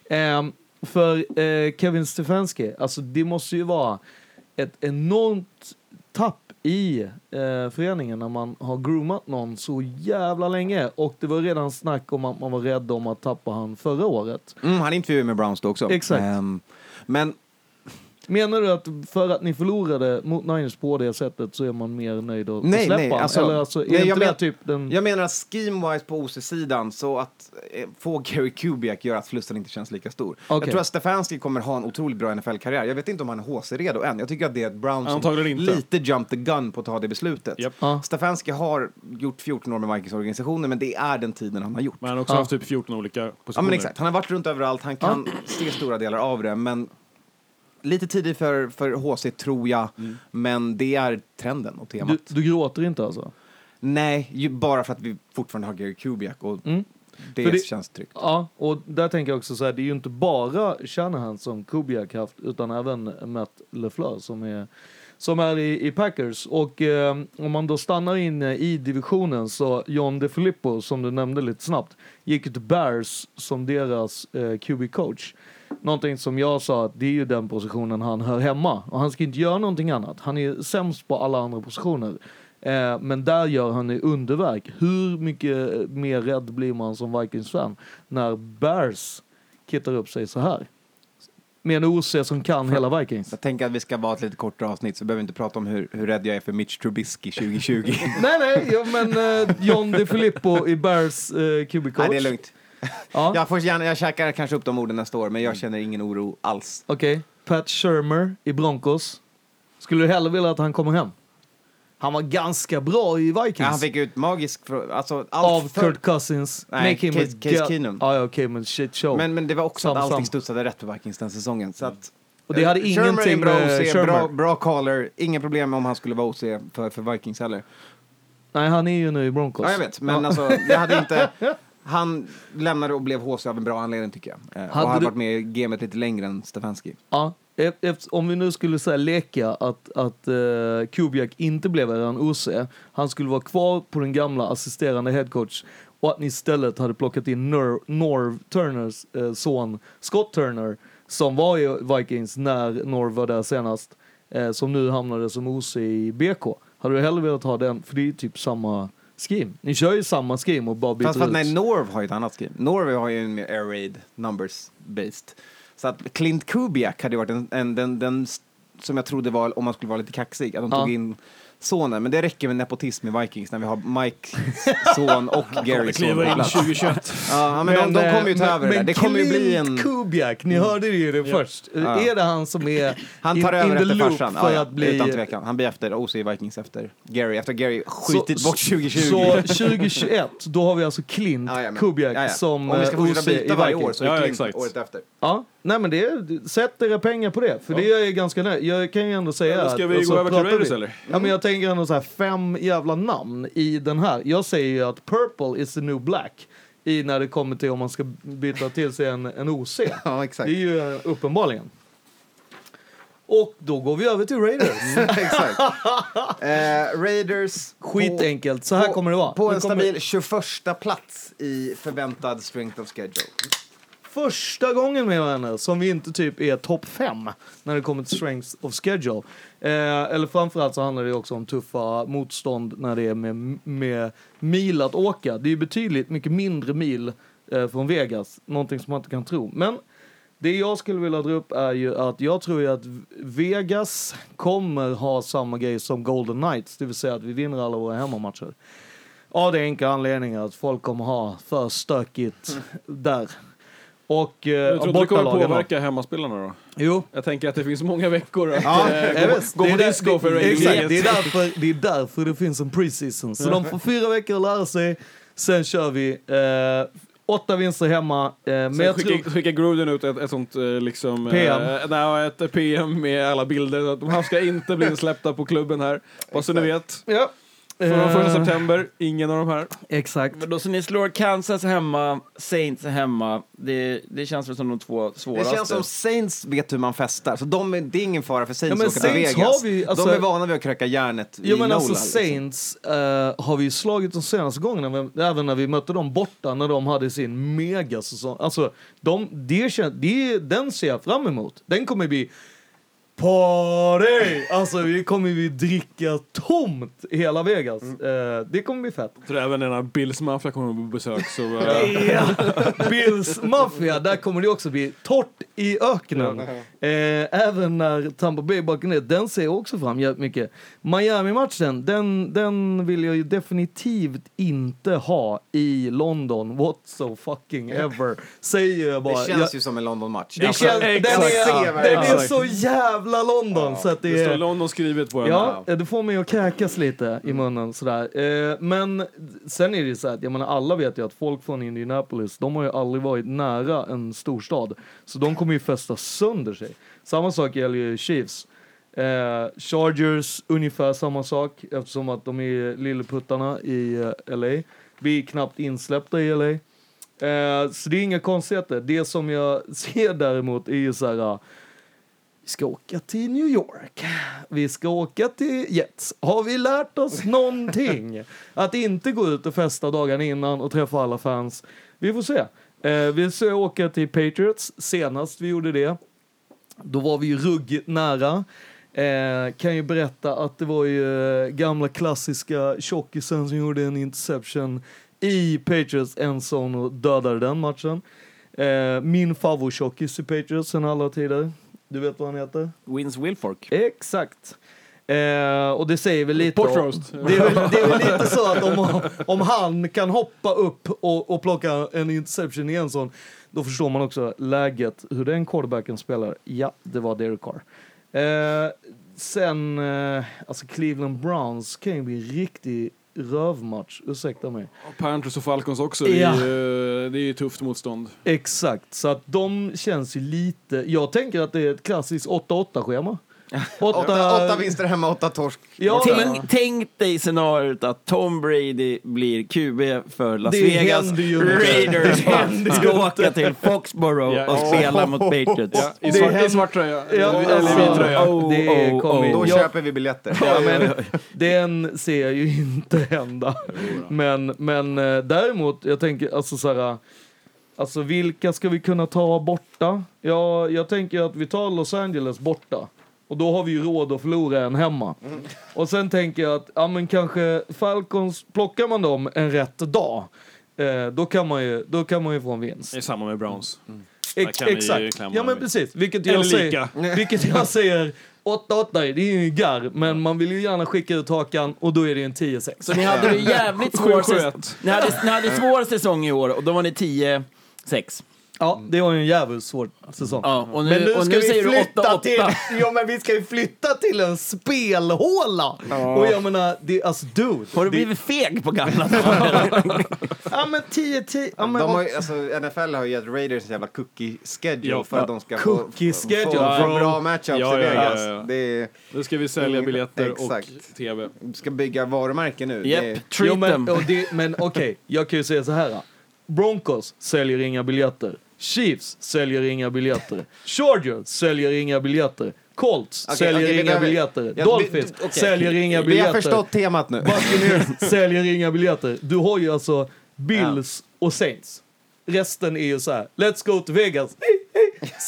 Ehm, för eh, Kevin Stefanski, alltså det måste ju vara ett enormt tapp i eh, föreningen när man har groomat någon så jävla länge. Och det var redan snack om att man var rädd om att tappa han förra året. Mm, han intervjuade med Browns då också. Exakt. Ehm, men Menar du att för att ni förlorade mot Niners på det sättet så är man mer nöjd att Nej, släppa nej, alltså- Eller alltså, nej, jag men- typ den... Jag menar scheme-wise på OC-sidan så att eh, få Gary Kubiak gör att förlusten inte känns lika stor. Jag Okej. tror att Stefanski kommer ha en otroligt bra NFL-karriär. Jag vet inte om han är HC-redo än. Jag tycker att det är ett Brown som lite jump the gun på att ta det beslutet. Japp. Ja. Stefanski har gjort 14 år med Vikings-organisationen, men det är den tiden han har gjort. Men han har också Ja. haft typ 14 olika Ja, positioner. men exakt. Han har varit runt överallt, han kan se stora delar av det, men lite tidigt för, för HC tror jag, men det är trenden och temat. Du, du gråter inte alltså? Nej, bara för att vi fortfarande har Gary Kubiak och Mm. det, det- känns tryggt. Ja, och där tänker jag också så här, det är ju inte bara Shanahan som Kubiak haft, utan även Matt LeFleur som är, som är i, i Packers. Och eh, om man då stannar inne i divisionen så John DeFilippo, som du nämnde lite snabbt, gick till Bears som deras eh, QB-coach. Någonting som jag sa att det är ju den positionen han hör hemma. Och han ska inte göra någonting annat. Han är sämst på alla andra positioner. Eh, men där gör han i underverk. Hur mycket mer rädd blir man som Vikings-fan när Bears kittar upp sig så här? Med en OC som kan hela Vikings. Jag tänker att vi ska vara ett lite kortare avsnitt så vi behöver inte prata om hur, hur rädd jag är för Mitch Trubisky 2020. nej, nej, ja, men eh, John DeFilippo i Bears eh, QB-coach. Nej, det är lugnt. Ja, Jag, får gärna, jag käkar kanske upp de orden nästa år, men jag känner ingen oro alls. Okej. Pat Shermer i Broncos. Skulle du hellre vilja att han kommer hem? Han var ganska bra i Vikings. Ja, han fick ut magisk... frå- Alltså, allt av för- Kurt Cousins. Nej, Make him Case- a Case gu- Keenum. Ja, ja, okej, men shit show. Men, men det var också Sam, att allting sam. studsade rätt för Vikings den säsongen. Så att, och det hade eh, Shermer är ingenting en bra med OC, Shermer. bra, bra caller. Inga problem om han skulle vara OC för, för Vikings heller. Nej, han är ju nu i Broncos. Ja, jag vet. Men alltså, det hade inte... Han lämnade och blev HC av en bra anledning tycker jag. Eh, Hade och har du- varit med i gamet lite längre än Stefanski. Ja, efter, om vi nu skulle säga leka att, att uh, Kubiak inte blev eran OC, han skulle vara kvar på den gamla assisterande headcoach och att ni istället hade plockat in Nor- Norv Turners eh, son Scott Turner som var i Vikings när Norv var där senast, eh, som nu hamnade som OC i BK. Hade du hellre velat ha den? För det är typ samma scheme. Ni kör ju samma scheme och bara byter Fast ut. nej, Norv har ju ett annat scheme. Norv har ju en mer air raid numbers based. Så att Clint Kubiak hade ju varit en, en, den, den som jag trodde var, om man skulle vara lite kaxig, att de Ja. tog in sonen. Men det räcker med nepotism i Vikings när vi har Mikes son och Garys son på in plats. 2021. Ja, men, de, de eh, kommer ju ta men- över det där. men Det kommer ju bli en... Kubiak, ni hörde det ju det Ja. först. Ja. Är det han som är Han tar in, över in efter farsan. för Ja, ja, att bli... Utan tvekan. Han blir efter OC Vikings efter Gary. Efter Gary skitit bort 2020. Så 2021, då har vi alltså Clint Ja, ja, men- Kubiak ja, ja. som Om vi ska eh, fortsätta byta varje år så är Ja, ja, Clint året efter. Ja, nej men det är, sätt era pengar på det, för det är jag ganska nöjd. Jag kan ju ändå säga Ja, ska vi gå över till Raiders, eller? Ja men jag tänker ändå så här fem jävla namn i den här. Jag säger ju att purple is the new black i när det kommer till om man ska byta till sig en, en OC. Ja, exakt. Det är ju eh, uppenbarligen. Och då går vi över till Raiders. Exakt. Eh, Raiders... på- Skitenkelt, så här på- kommer det vara. På en kommer- stabil 21 plats i förväntad strength of schedule. Första gången med henne som vi inte typ är topp fem när det kommer till strength of schedule. Eh, eller framförallt så handlar det också om tuffa motstånd när det är med, med mil att åka. Det är ju betydligt mycket mindre mil eh, från Vegas, någonting som man inte kan tro. Men det jag skulle vilja dra upp är ju att jag tror ju att Vegas kommer ha samma grej som Golden Knights, det vill säga att vi vinner alla våra hemmamatcher. Av det enkla anledningen att folk kommer ha för stökigt där. Och eh, Jag tror inte det kommer bortalagen då. påverka hemmaspelarna då. Jo. Jag tänker att det finns många veckor att Ja, eh, Jag gå, på där, disco för det, Raiders. exakt, det, är därför, det är därför det finns en preseason. Så de får fyra veckor att lära sig, sen kör vi. Eh, åtta vinster hemma. Eh, men Sen jag tror, skickar, skickar Gruden ut ett, ett sånt eh, liksom... eh, PM. nej, ett PM med alla bilder. De här ska inte bli insläppta på klubben här. Bara så ni vet. ja. Från Eh, första september, ingen av de här. Exakt. Men då så ni slår Kansas hemma, Saints hemma. Det, det känns väl som de två Det svåraste. känns som Saints vet hur man festar, så de är, det är ingen fara för Saints Ja, men att åka till Saints Vegas. har vi- alltså- de är vana vid att kröka järnet Jo i men Nola. alltså liksom. Saints eh, har vi ju slagit de senaste gångerna, men även när vi mötte dem borta när de hade sin megasäsong. Alltså, de, det, kän- det, den ser jag fram emot. Den kommer bli party! Alltså vi kommer ju dricka tomt hela Vegas. Eh, det kommer bli fett. Jag tror även när Bills Mafia kommer på besök så... eh, Ja. Bills Mafia, där kommer det också bli torrt i öknen. Eh, även när Tampa Bay Buccaneers, den ser jag också fram jävligt mycket. Miami-matchen, den, den vill jag ju definitivt inte ha i London whatso fucking ever. Säger jag bara. Det känns jag, ju som en London-match. det Alltså, känns, den, är, Ja, den är så jävla London så att det, Det står. London skrivet på den. Ja, det får mig att kräkas lite i munnen sådär. Eh, men sen är det ju så här att jag menar alla vet ju att folk från Indianapolis, de har ju aldrig varit nära en storstad. Så de kommer ju fästa sönder sig. Samma sak gäller ju Chiefs. Eh, Chargers, ungefär samma sak eftersom att de är lilleputtarna i eh, LA. Vi är knappt insläppta i LA. Eh, så det är inga konstigheter. Det som jag ser däremot är ju så här ska åka till New York. Vi ska åka till Jets. Har vi lärt oss någonting? Att inte gå ut och festa dagen innan och träffa alla fans. Vi får se. Eh, vi ska åka till Patriots. Senast vi gjorde det, då var vi ju ruggigt nära. Eh, kan ju berätta att det var ju eh, gamla klassiska tjockisen som gjorde en interception i Patriots endzone och dödade den matchen. Eh, min favorittjockis i Patriots sen alla tider. Du vet vad han heter? Wins Wilfork. Exakt. Eh, och det säger väl lite om, det, är väl, det är väl lite så att om, om han kan hoppa upp och, och plocka en interception i en sån, då förstår man också läget, hur den quarterbacken spelar. Ja, det var Derek Carr. Eh, sen, eh, alltså Cleveland Browns kan ju bli en riktig rövmatch, ursäkta mig. Panthers och Falcons också. Det Ja. är ju, det är ju tufft motstånd. Exakt, så att de känns ju lite, jag tänker att det är ett klassiskt 8-8-schema. Åtta, åtta vinster hemma, åtta torsk. Ja, Tänk, tänk dig scenariot att Tom Brady blir QB för Las Det Vegas. Raiders. Det händer ska åka till Foxborough Ja. och spela mot Patriots. Ja, I Det svart, händer- i svart tröja. Ja, Eller alltså, vit tröja. Oh, det oh, kommer oh. Då köper vi biljetter. Ja, men den ser jag ju inte hända. Men, men eh, däremot, jag tänker alltså så här. Alltså vilka ska vi kunna ta borta? Ja, jag tänker att vi tar Los Angeles borta. Och då har vi ju råd att förlora en hemma. Och sen tänker jag att, ja men kanske Falcons, plockar man dem en rätt dag. Eh, då, kan man ju, då kan man ju få en vinst. Det är samma med Browns. Ex vi ju exakt. Ja men precis. Vilket jag säger, lika. vilket jag säger 8-8, det är ju garr. Men man vill ju gärna skicka ut hakan och då är det en 10-6. Så ni hade ju jävligt svår, 7-7-1. säsong. Ni hade, ni hade svår säsong i år och då var ni 10-6. Ja, det var ju en jävligt svår säsong. Ja, och nu, Men nu och ska nu vi flytta 8-8. till, ja men vi ska ju flytta till en spelhåla! Och jag menar, det, alltså dude. Har du det, blivit feg på gamla dagar? Ja men 10-10, ja men De har ju, alltså, NFL har ju gett Raiders en jävla cookie schedule Ja. för att de ska Cookie få, schedule, få, få bra matchups Ja, i ja, ja, Vegas. ja, ja. Det är, Nu ska vi sälja biljetter Exakt. och TV. vi ska bygga varumärken nu. Det är, Japp, treat Jo, men, them. det, men okej, jag kan ju säga så här. Broncos säljer inga biljetter. Chiefs säljer inga biljetter. Chargers säljer inga biljetter. Colts Okej, säljer vi inga behöver- biljetter. Ja, Dolphins vi- okej. säljer inga Vi biljetter. har förstått temat nu. Buccaneers säljer inga biljetter. Du har ju alltså Bills och Saints. Resten är ju så här, let's go to Vegas.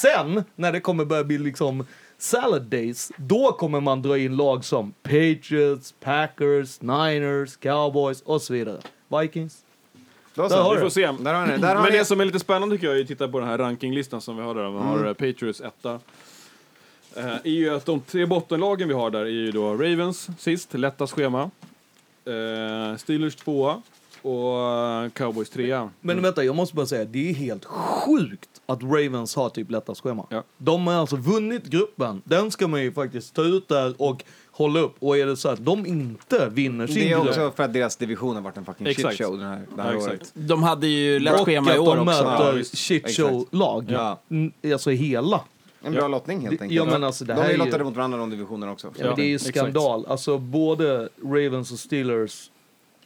Sen, när det kommer börja bli liksom salad days, då kommer man dra in lag som Patriots, Packers, Niners, Cowboys och så vidare. Vikings. Då Där så. har Vi du. får se. Där har ni. Där har Men ni det som är lite spännande tycker jag är att titta på den här rankinglistan som vi har där. Vi har mm. Patriots etta. Eh, är ju att de tre bottenlagen vi har där är ju då Ravens sist, lättast schema. Eh, Steelers tvåa och eh, Cowboys trea. Men vänta, jag måste bara säga, det är helt sjukt att Ravens har typ lättast schema. Ja. De har alltså vunnit gruppen. Den ska man ju faktiskt ta ut där och hålla upp. Och är det så att de inte vinner sin Det är också för att deras division har varit en fucking Exakt. shitshow den här, det här Ja, året. exakt. De hade ju lätt och schema i att år de också. Ja, möter visst. shitshow-lag. Ja. Alltså hela. En bra Ja. lottning helt enkelt. ja, men alltså, det de här är ju ju- lottade mot varandra de divisionerna också. Ja, men det är ju exakt. skandal. Alltså både Ravens och Steelers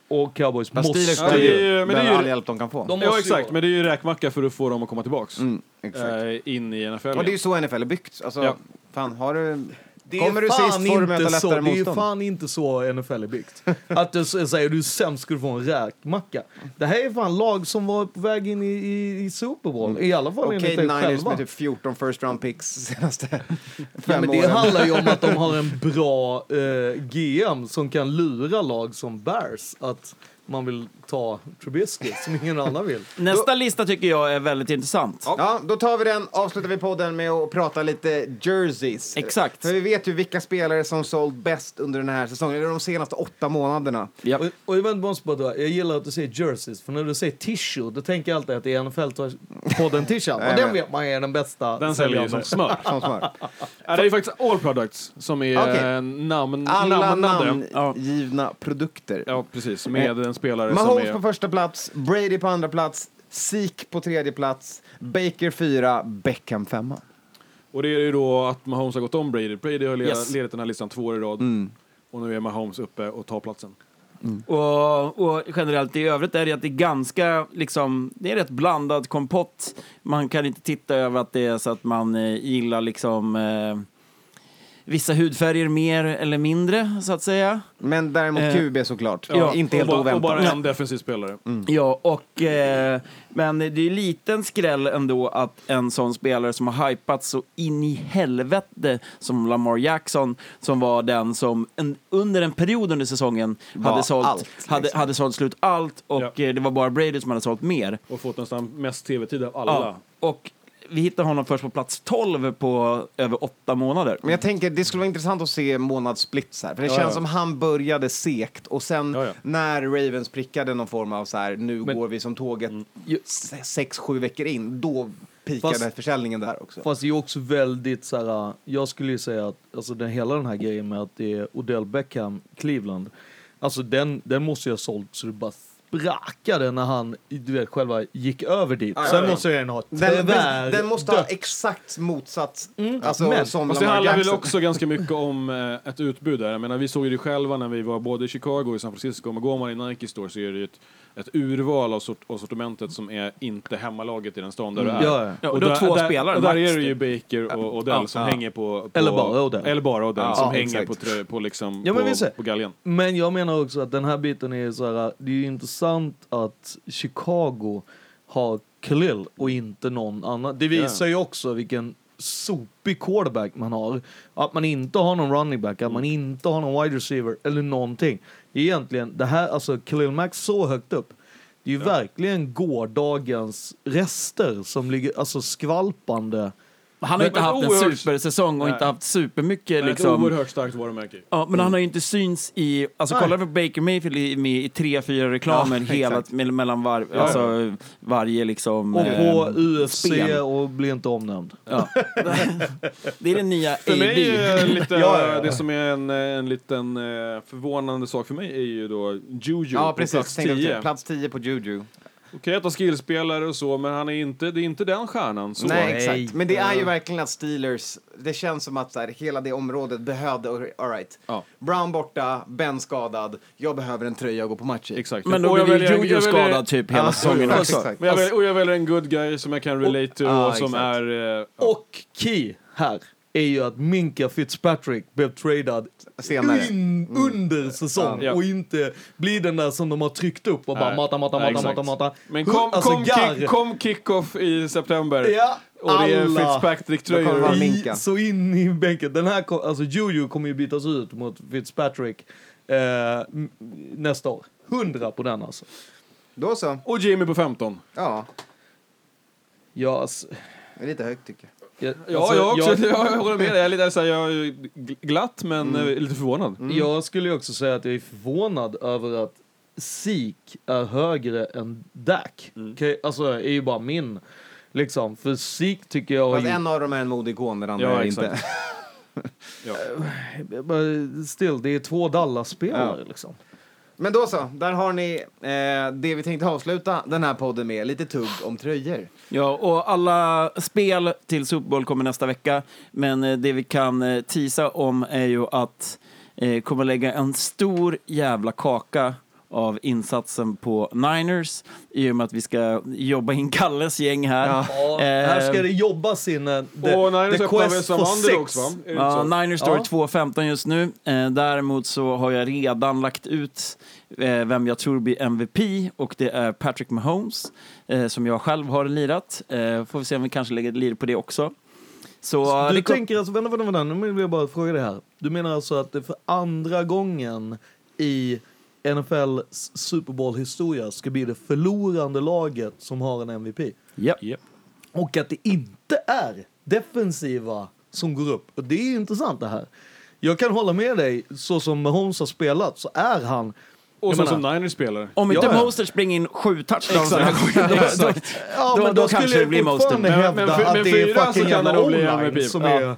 och Cowboys Fast måste Steelers ska det ju är ju- men det är ju- all hjälp de kan få. De Ja exakt, ju- men det är ju räkmacka för att få dem att komma tillbaks. Mm, exakt. Eh, in i NFL. Och det är ju så NFL är byggt. Alltså, Ja. fan, har du Det Kommer du sist får du möta så, lättare Det är motstånd. fan inte så NFL är byggt. Att du säger du är sämst du få en räkmacka. Det här är fan lag som var på väg in i, i, i Super Bowl. I alla fall Okej, enligt dig själva. med typ 14 first round picks senaste Ja, fem men det åren. handlar ju om att de har en bra eh, GM som kan lura lag som Bears att man vill ta Trubisky som ingen annan vill. Nästa lista tycker jag är väldigt intressant. Ja, då tar vi den, avslutar vi podden med att prata lite jerseys. Exakt. För vi vet ju vilka spelare som sålt bäst under den här säsongen, eller de senaste åtta månaderna. Ja. Och, och jag, vet, inte, måste bara dra, jag gillar att du säger jerseys, för när du säger tissue, då tänker jag alltid att det är NFL-podden Tishan. Och den vet man är den bästa. Den säljer ju som smör. Som smör. Ja, det är ju faktiskt All Products som är eh, namn, Alla namngivna produkter. Ja, precis. Med en spelare som Mahomes är... på första plats, Brady på andra plats, Zeke på tredje plats, Baker fyra, Beckham femma. Och det är ju då att Mahomes har gått om Brady. Brady har ledat, Yes. ledat den här listan två år i rad. Mm. Och nu är Mahomes uppe och tar platsen. Mm. Och, och generellt i övrigt är det att det är ganska, liksom, det är rätt blandad kompott. Man kan inte titta över att det är så att man eh, gillar liksom eh, vissa hudfärger mer eller mindre, så att säga. Men däremot Eh, QB såklart. ja. Inte helt bara, och oväntat. bara en defensiv spelare. Ja, och, eh, men det är ju liten skräll ändå att en sån spelare som har hypats så in i helvete som Lamar Jackson, som var den som en, under en period under säsongen Var hade sålt, allt, liksom. hade, hade sålt slut allt och Ja. eh, det var bara Brady som hade sålt mer. Och fått nästan mest tv-tid av alla. Ja, och vi hittar honom först på plats 12 på över åtta månader. Men jag tänker, det skulle vara intressant att se månadssplits här. För det Ja, känns ja. som han började sekt och sen Ja, ja. när Ravens prickade någon form av så här, nu Men- går vi som tåget Ju- se- sex, sju veckor in, då pikade Fast- försäljningen där också. Fast det är också väldigt så här, jag skulle ju säga att alltså den, hela den här grejen med att det är Odell Beckham, Cleveland, alltså den, den måste jag ha sålt så det bara sprakade när han, du vet, själva gick över dit. Ja, Sen ja. måste den ha Den, den, den måste ha exakt motsatt, Mm. alltså Men- som Fast det handlar väl också ganska mycket om eh, ett utbud där. Jag menar, vi såg ju det själva när vi var både i Chicago och i San Francisco. Men går man i Nike Store så är det ju ett, ett urval av, sort, av sortimentet som är inte hemmalaget i den stan där du är. Ja, ja. Och du har två där, spelare, Och där är det ju typ. Baker och Odell Ja. som Ja. hänger på, på... Eller bara Odell. Eller bara Odell Ja, som ja, hänger exakt. på, trö, på, liksom, Ja, men på, på galgen. Men jag menar också att den här biten är så här, det är ju intressant att Chicago har Khalil och inte någon annan. Det visar ju också vilken sopig quarterback man har. Att man inte har någon running back, att man inte har någon wide receiver eller någonting. Egentligen, det här, alltså Khalil Mack så högt upp. Det är ju verkligen gårdagens rester som ligger, alltså skvalpande. Han har inte haft en oerhört- supersäsong och Nej. inte haft supermycket Ett liksom... oerhört starkt varumärke. Ja, men han har ju inte syns i... Alltså Nej. kolla på Baker Mayfield i, med i tre, fyra reklamer Ja, hela, mellan var, Ja, alltså, varje liksom... Och på eh, UFC spel. och blir inte omnämnd. Ja. det är den nya För mig AB. är lite, Ja, det som är en, en liten eh, förvånande sak för mig är ju då Juju Ja, på precis. plats Tänkte 10. jag, plats 10 på Juju. Okej att ha skillspelare och så, men han är inte, det är inte den stjärnan. Så. Nej, exakt. Men det är ju verkligen att Steelers, det känns som att så här, hela det området behövde, all right. Ja. Brown borta, Ben skadad, jag behöver en tröja att gå på match i. Exakt. Men då Och jag blir väljer en- Juju jag väljer- skadad typ hela Ja, säsongen exakt, också. Men jag, väljer, och jag väljer en good guy som jag kan relate to Ja, och som exakt. är... eh, ja. Och key här är ju att Minka Fitzpatrick blev tradad Senare. in, under säsong Ja. och inte blir den där som de har tryckt upp och bara Nej. mata, mata, mata, exakt. mata, mata. Men kom, alltså, kom, kick, kom kickoff i september. Ja, och det är alla. Det vara Fitzpatrick-tröjor. Så in i bänken. Den här, kom- alltså Juju kommer ju bytas ut mot Fitzpatrick eh, nästa år. Hundra på den alltså. Då så. Och Jimmy på 15. Ja, Ja, alltså, det är lite högt tycker jag. Jag, Ja, alltså, jag, också, jag, jag, håller med dig. Jag är lite så här, jag är gl- glatt, men eh, lite förvånad. jag skulle ju också säga att jag är förvånad över att Sik är högre än Dak. Okej, Alltså, är ju bara min. Liksom, för Sik tycker jag Fast ju- en av dem är en modeikon, den andra Ja, är exakt. inte. Ja. Men Still, det är två Dallas-spelare liksom. Men då så, där har ni eh, det vi tänkte avsluta den här podden med, lite tugg om tröjor. Ja, och alla spel till Super Bowl kommer nästa vecka. Men eh, det vi kan eh, tisa om är ju att eh, kommer lägga en stor jävla kaka av insatsen på Niners i och med att vi ska jobba in Kalles gäng här. Ja. Ja, här ska det jobbas in en... The, Och Niners the quest som for underdogs va? Ja, så? Niners står Ja. 2.15 just nu. Eh, däremot så har jag redan lagt ut eh, vem jag tror blir MVP och det är Patrick Mahomes eh, som jag själv har lirat. Eh, får vi se om vi kanske lägger ett lir på det också. Så, Du det kom- tänker alltså, vänta, vänta, vänta, nu vill jag bara fråga det här. Du menar alltså att det för andra gången i NFLs Super Bowl-historia ska bli det förlorande laget som har en MVP? ja. Japp. Och att det inte är defensiva som går upp. Och det är ju intressant det här. Jag kan hålla med dig, så som Mahomes har spelat så är han... Och så menar- som Niners spelar. Om inte Ja. Mostert springer in sju touchdowns den här gången, då. Ja, men kanske det blir Mostert. hävda Men- men- att men det är fyra så fucking kan det jävla nog bli online MVP. som Ja. är...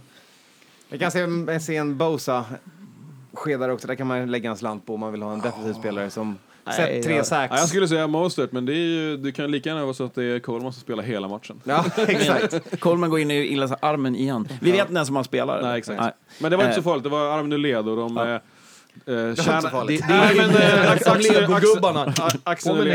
Vi kan se, se en Bosa skedar också. Där kan man lägga en slant på om man vill ha en defensiv spelare som Nej, sett tre jag- sacks. Ja, jag skulle säga Mostert, men det, är ju, det kan lika gärna vara så att det är Coleman som spelar hela matchen. Ja, exakt. Coleman går in och illa sig armen igen. Vi vet inte ens om han spelar. Nej, exakt. Men det var inte så Eh. farligt, det var armen ur led och de... Ja. Eh, eh, så Shana- farligt. Det, det är Nej, men, eh, inte som Axel- legogubbarna. A- Axel ur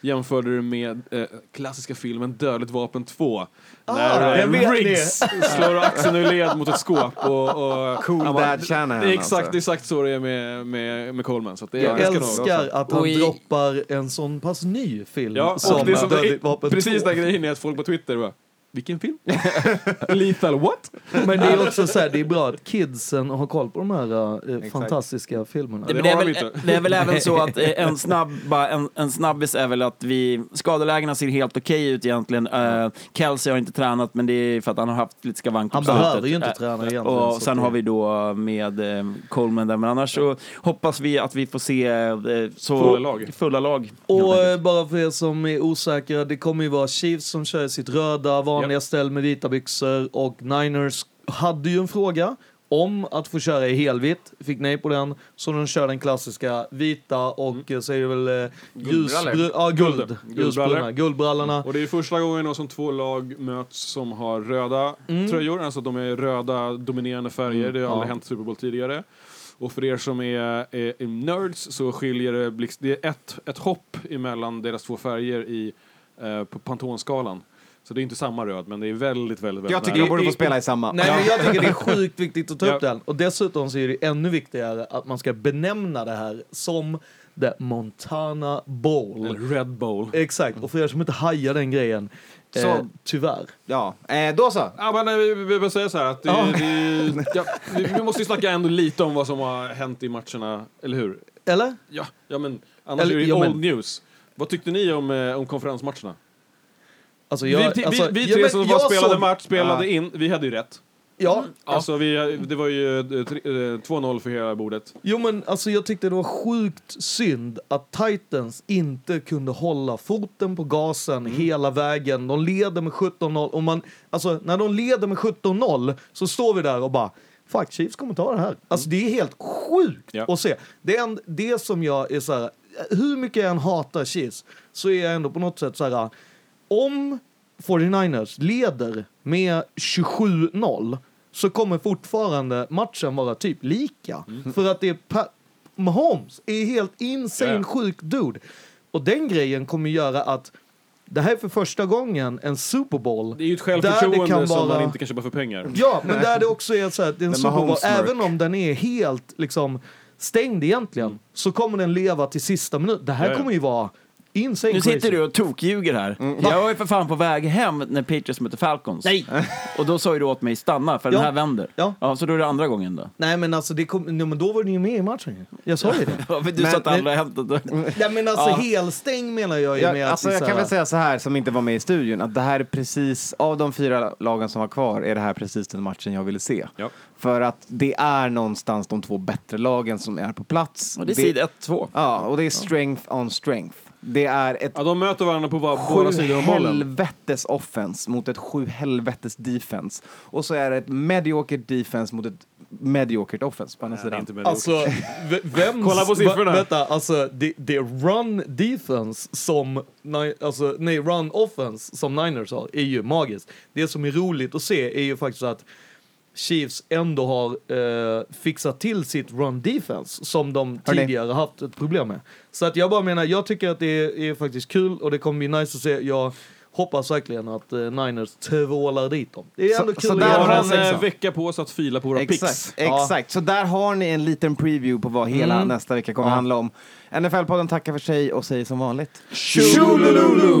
Jämförde det med eh, klassiska filmen Dödligt vapen 2. när jag vet eh, Riggs slår axeln ur led mot ett skåp. Och, och, Cool Dad Shanahan, Det är exakt, alltså. exakt så det är med, med, med Coleman. Så att det, Jag älskar att han i- droppar en sån pass ny film Ja, som, som Dödligt vapen precis 2. den grejen är att folk på Twitter bara vilken film? Lethal what? Men det är också så här, det är bra att kidsen har koll på de här eh, fantastiska filmerna. det Men det, är väl, det är väl även så att eh, en, snabb, en, en snabbis är väl att vi, skadelägena ser helt okej ut egentligen. Uh, Kelsey har inte tränat men det är för att han har haft lite skavanker Han behöver ju inte Eh, träna egentligen. Och så sen har vi då med eh, Coleman där, men annars så hoppas vi att vi får se eh, så Fulla lag. Fulla lag Och eh, bara för er som är osäkra, det kommer ju vara Chiefs som kör sitt röda vanliga ställ med vita byxor och Niners hade ju en fråga om att få köra i helvitt, fick nej på den, så de kör den klassiska vita och mm. är det väl eh, Guldbrallor. ljusbru- ja, guld, Guld. ljusbruna, Guldbrallor. guldbrallorna. Och det är första gången som två lag möts som har röda Mm. tröjor, alltså de är röda dominerande färger. Det har aldrig Ja. hänt Super Bowl tidigare. Och för er som är, är, är nerds så skiljer det, blixt, det är ett, ett hopp emellan deras två färger i, eh, på Pantone-skalan. Så det är inte samma röd, men det är väldigt, väldigt, väldigt Jag tycker nära. de borde få spela i samma. Nej, men jag tycker det är sjukt viktigt att ta upp Ja. den. Och dessutom så är det ännu viktigare att man ska benämna det här som The Montana Bowl. Eller Red Bowl. Exakt, och för er som inte hajar den grejen, Så- eh, tyvärr. Ja, eh, då så. Ja, men eh, vi vi behöver säga så här att det, Ja. det, ja, vi, vi måste ju snacka ändå lite om vad som har hänt i matcherna, eller hur? Eller? Ja, ja men annars Eller- är det ju ja, men- old news. Vad tyckte ni om, eh, om konferensmatcherna? Alltså, vi, jag, vi, alltså, vi ja, tre som var jag spelade såg- match, spelade Ja. in, vi hade ju rätt. Ja, Alltså vi, det var ju eh, tre- eh, 2-0 för hela bordet. jo men alltså jag tyckte det var sjukt synd att Titans inte kunde hålla foten på gasen Mm. hela vägen. De leder med 17-0 och man, alltså när de leder med 17-0 så står vi där och bara Fuck, Chiefs kommer ta det här. Alltså det är helt sjukt Ja. att se. Det, är en, det som jag är så här, hur mycket jag än hatar Chiefs så är jag ändå på något sätt så här, om 49ers leder med 27-0 så kommer fortfarande matchen vara typ lika. För att det är pa- Mahomes är helt insane Ja. sjuk dude. Och den grejen kommer göra att det här är för första gången en Super Bowl Det är ju ett Där det självförtroende kan som vara- man inte kan köpa för pengar. Ja, men där det också är så här, det är en Super Bowl, även om den är helt liksom stängd egentligen, så kommer den leva till sista minut. Det här Ja, ja. kommer ju vara insane Nu sitter crazy. du och tokljuger här. Jag var ju för fan på väg hem när Patriots mötte Falcons. Nej! Och då sa ju du åt mig stanna för Ja. den här vänder. Ja. ja, så då är det andra gången då. Nej men alltså, det kom, ja, men då var den ju med i matchen. Jag sa ju det. Ja, för du Men- sa att det aldrig har hänt. Nej men alltså Ja. helstängd menar jag ju med Jag, att alltså, jag kan väl säga så här, som inte var med i studion, att det här är precis, av de fyra lagen som var kvar, är det här precis den matchen jag ville se. Ja. För att det är någonstans de två bättre lagen som är på plats. Och det är sid 1-2. Ja, och det är strength on strength. Det är ett Ja, de möter varandra på va- båda sju sidor om bollen. helvetes offense mot ett sju helvetes defense. Och så är det ett mediokert defense mot ett mediokert offense på andra sidan. Alltså, v- vem... Kolla på siffrorna. Vänta, alltså det, det är run defense som... Alltså, nej, run offense som Niners har är ju magiskt. Det som är roligt att se är ju faktiskt att Chiefs ändå har eh, fixat till sitt run defense som de Hörni. tidigare haft ett problem med. Så att jag bara menar, jag tycker att det är, är faktiskt kul och det kommer bli nice att se. Jag hoppas verkligen att eh, Niners tvålar dit dem. Det är Så- ändå så kul att där har en sexa. eh, vecka på oss att fila på våra Exakt, picks. exakt. Så där har ni en liten preview på vad hela Mm. nästa vecka kommer Ja. handla om. NFL-podden tackar för sig och säger som vanligt. Tjolululu!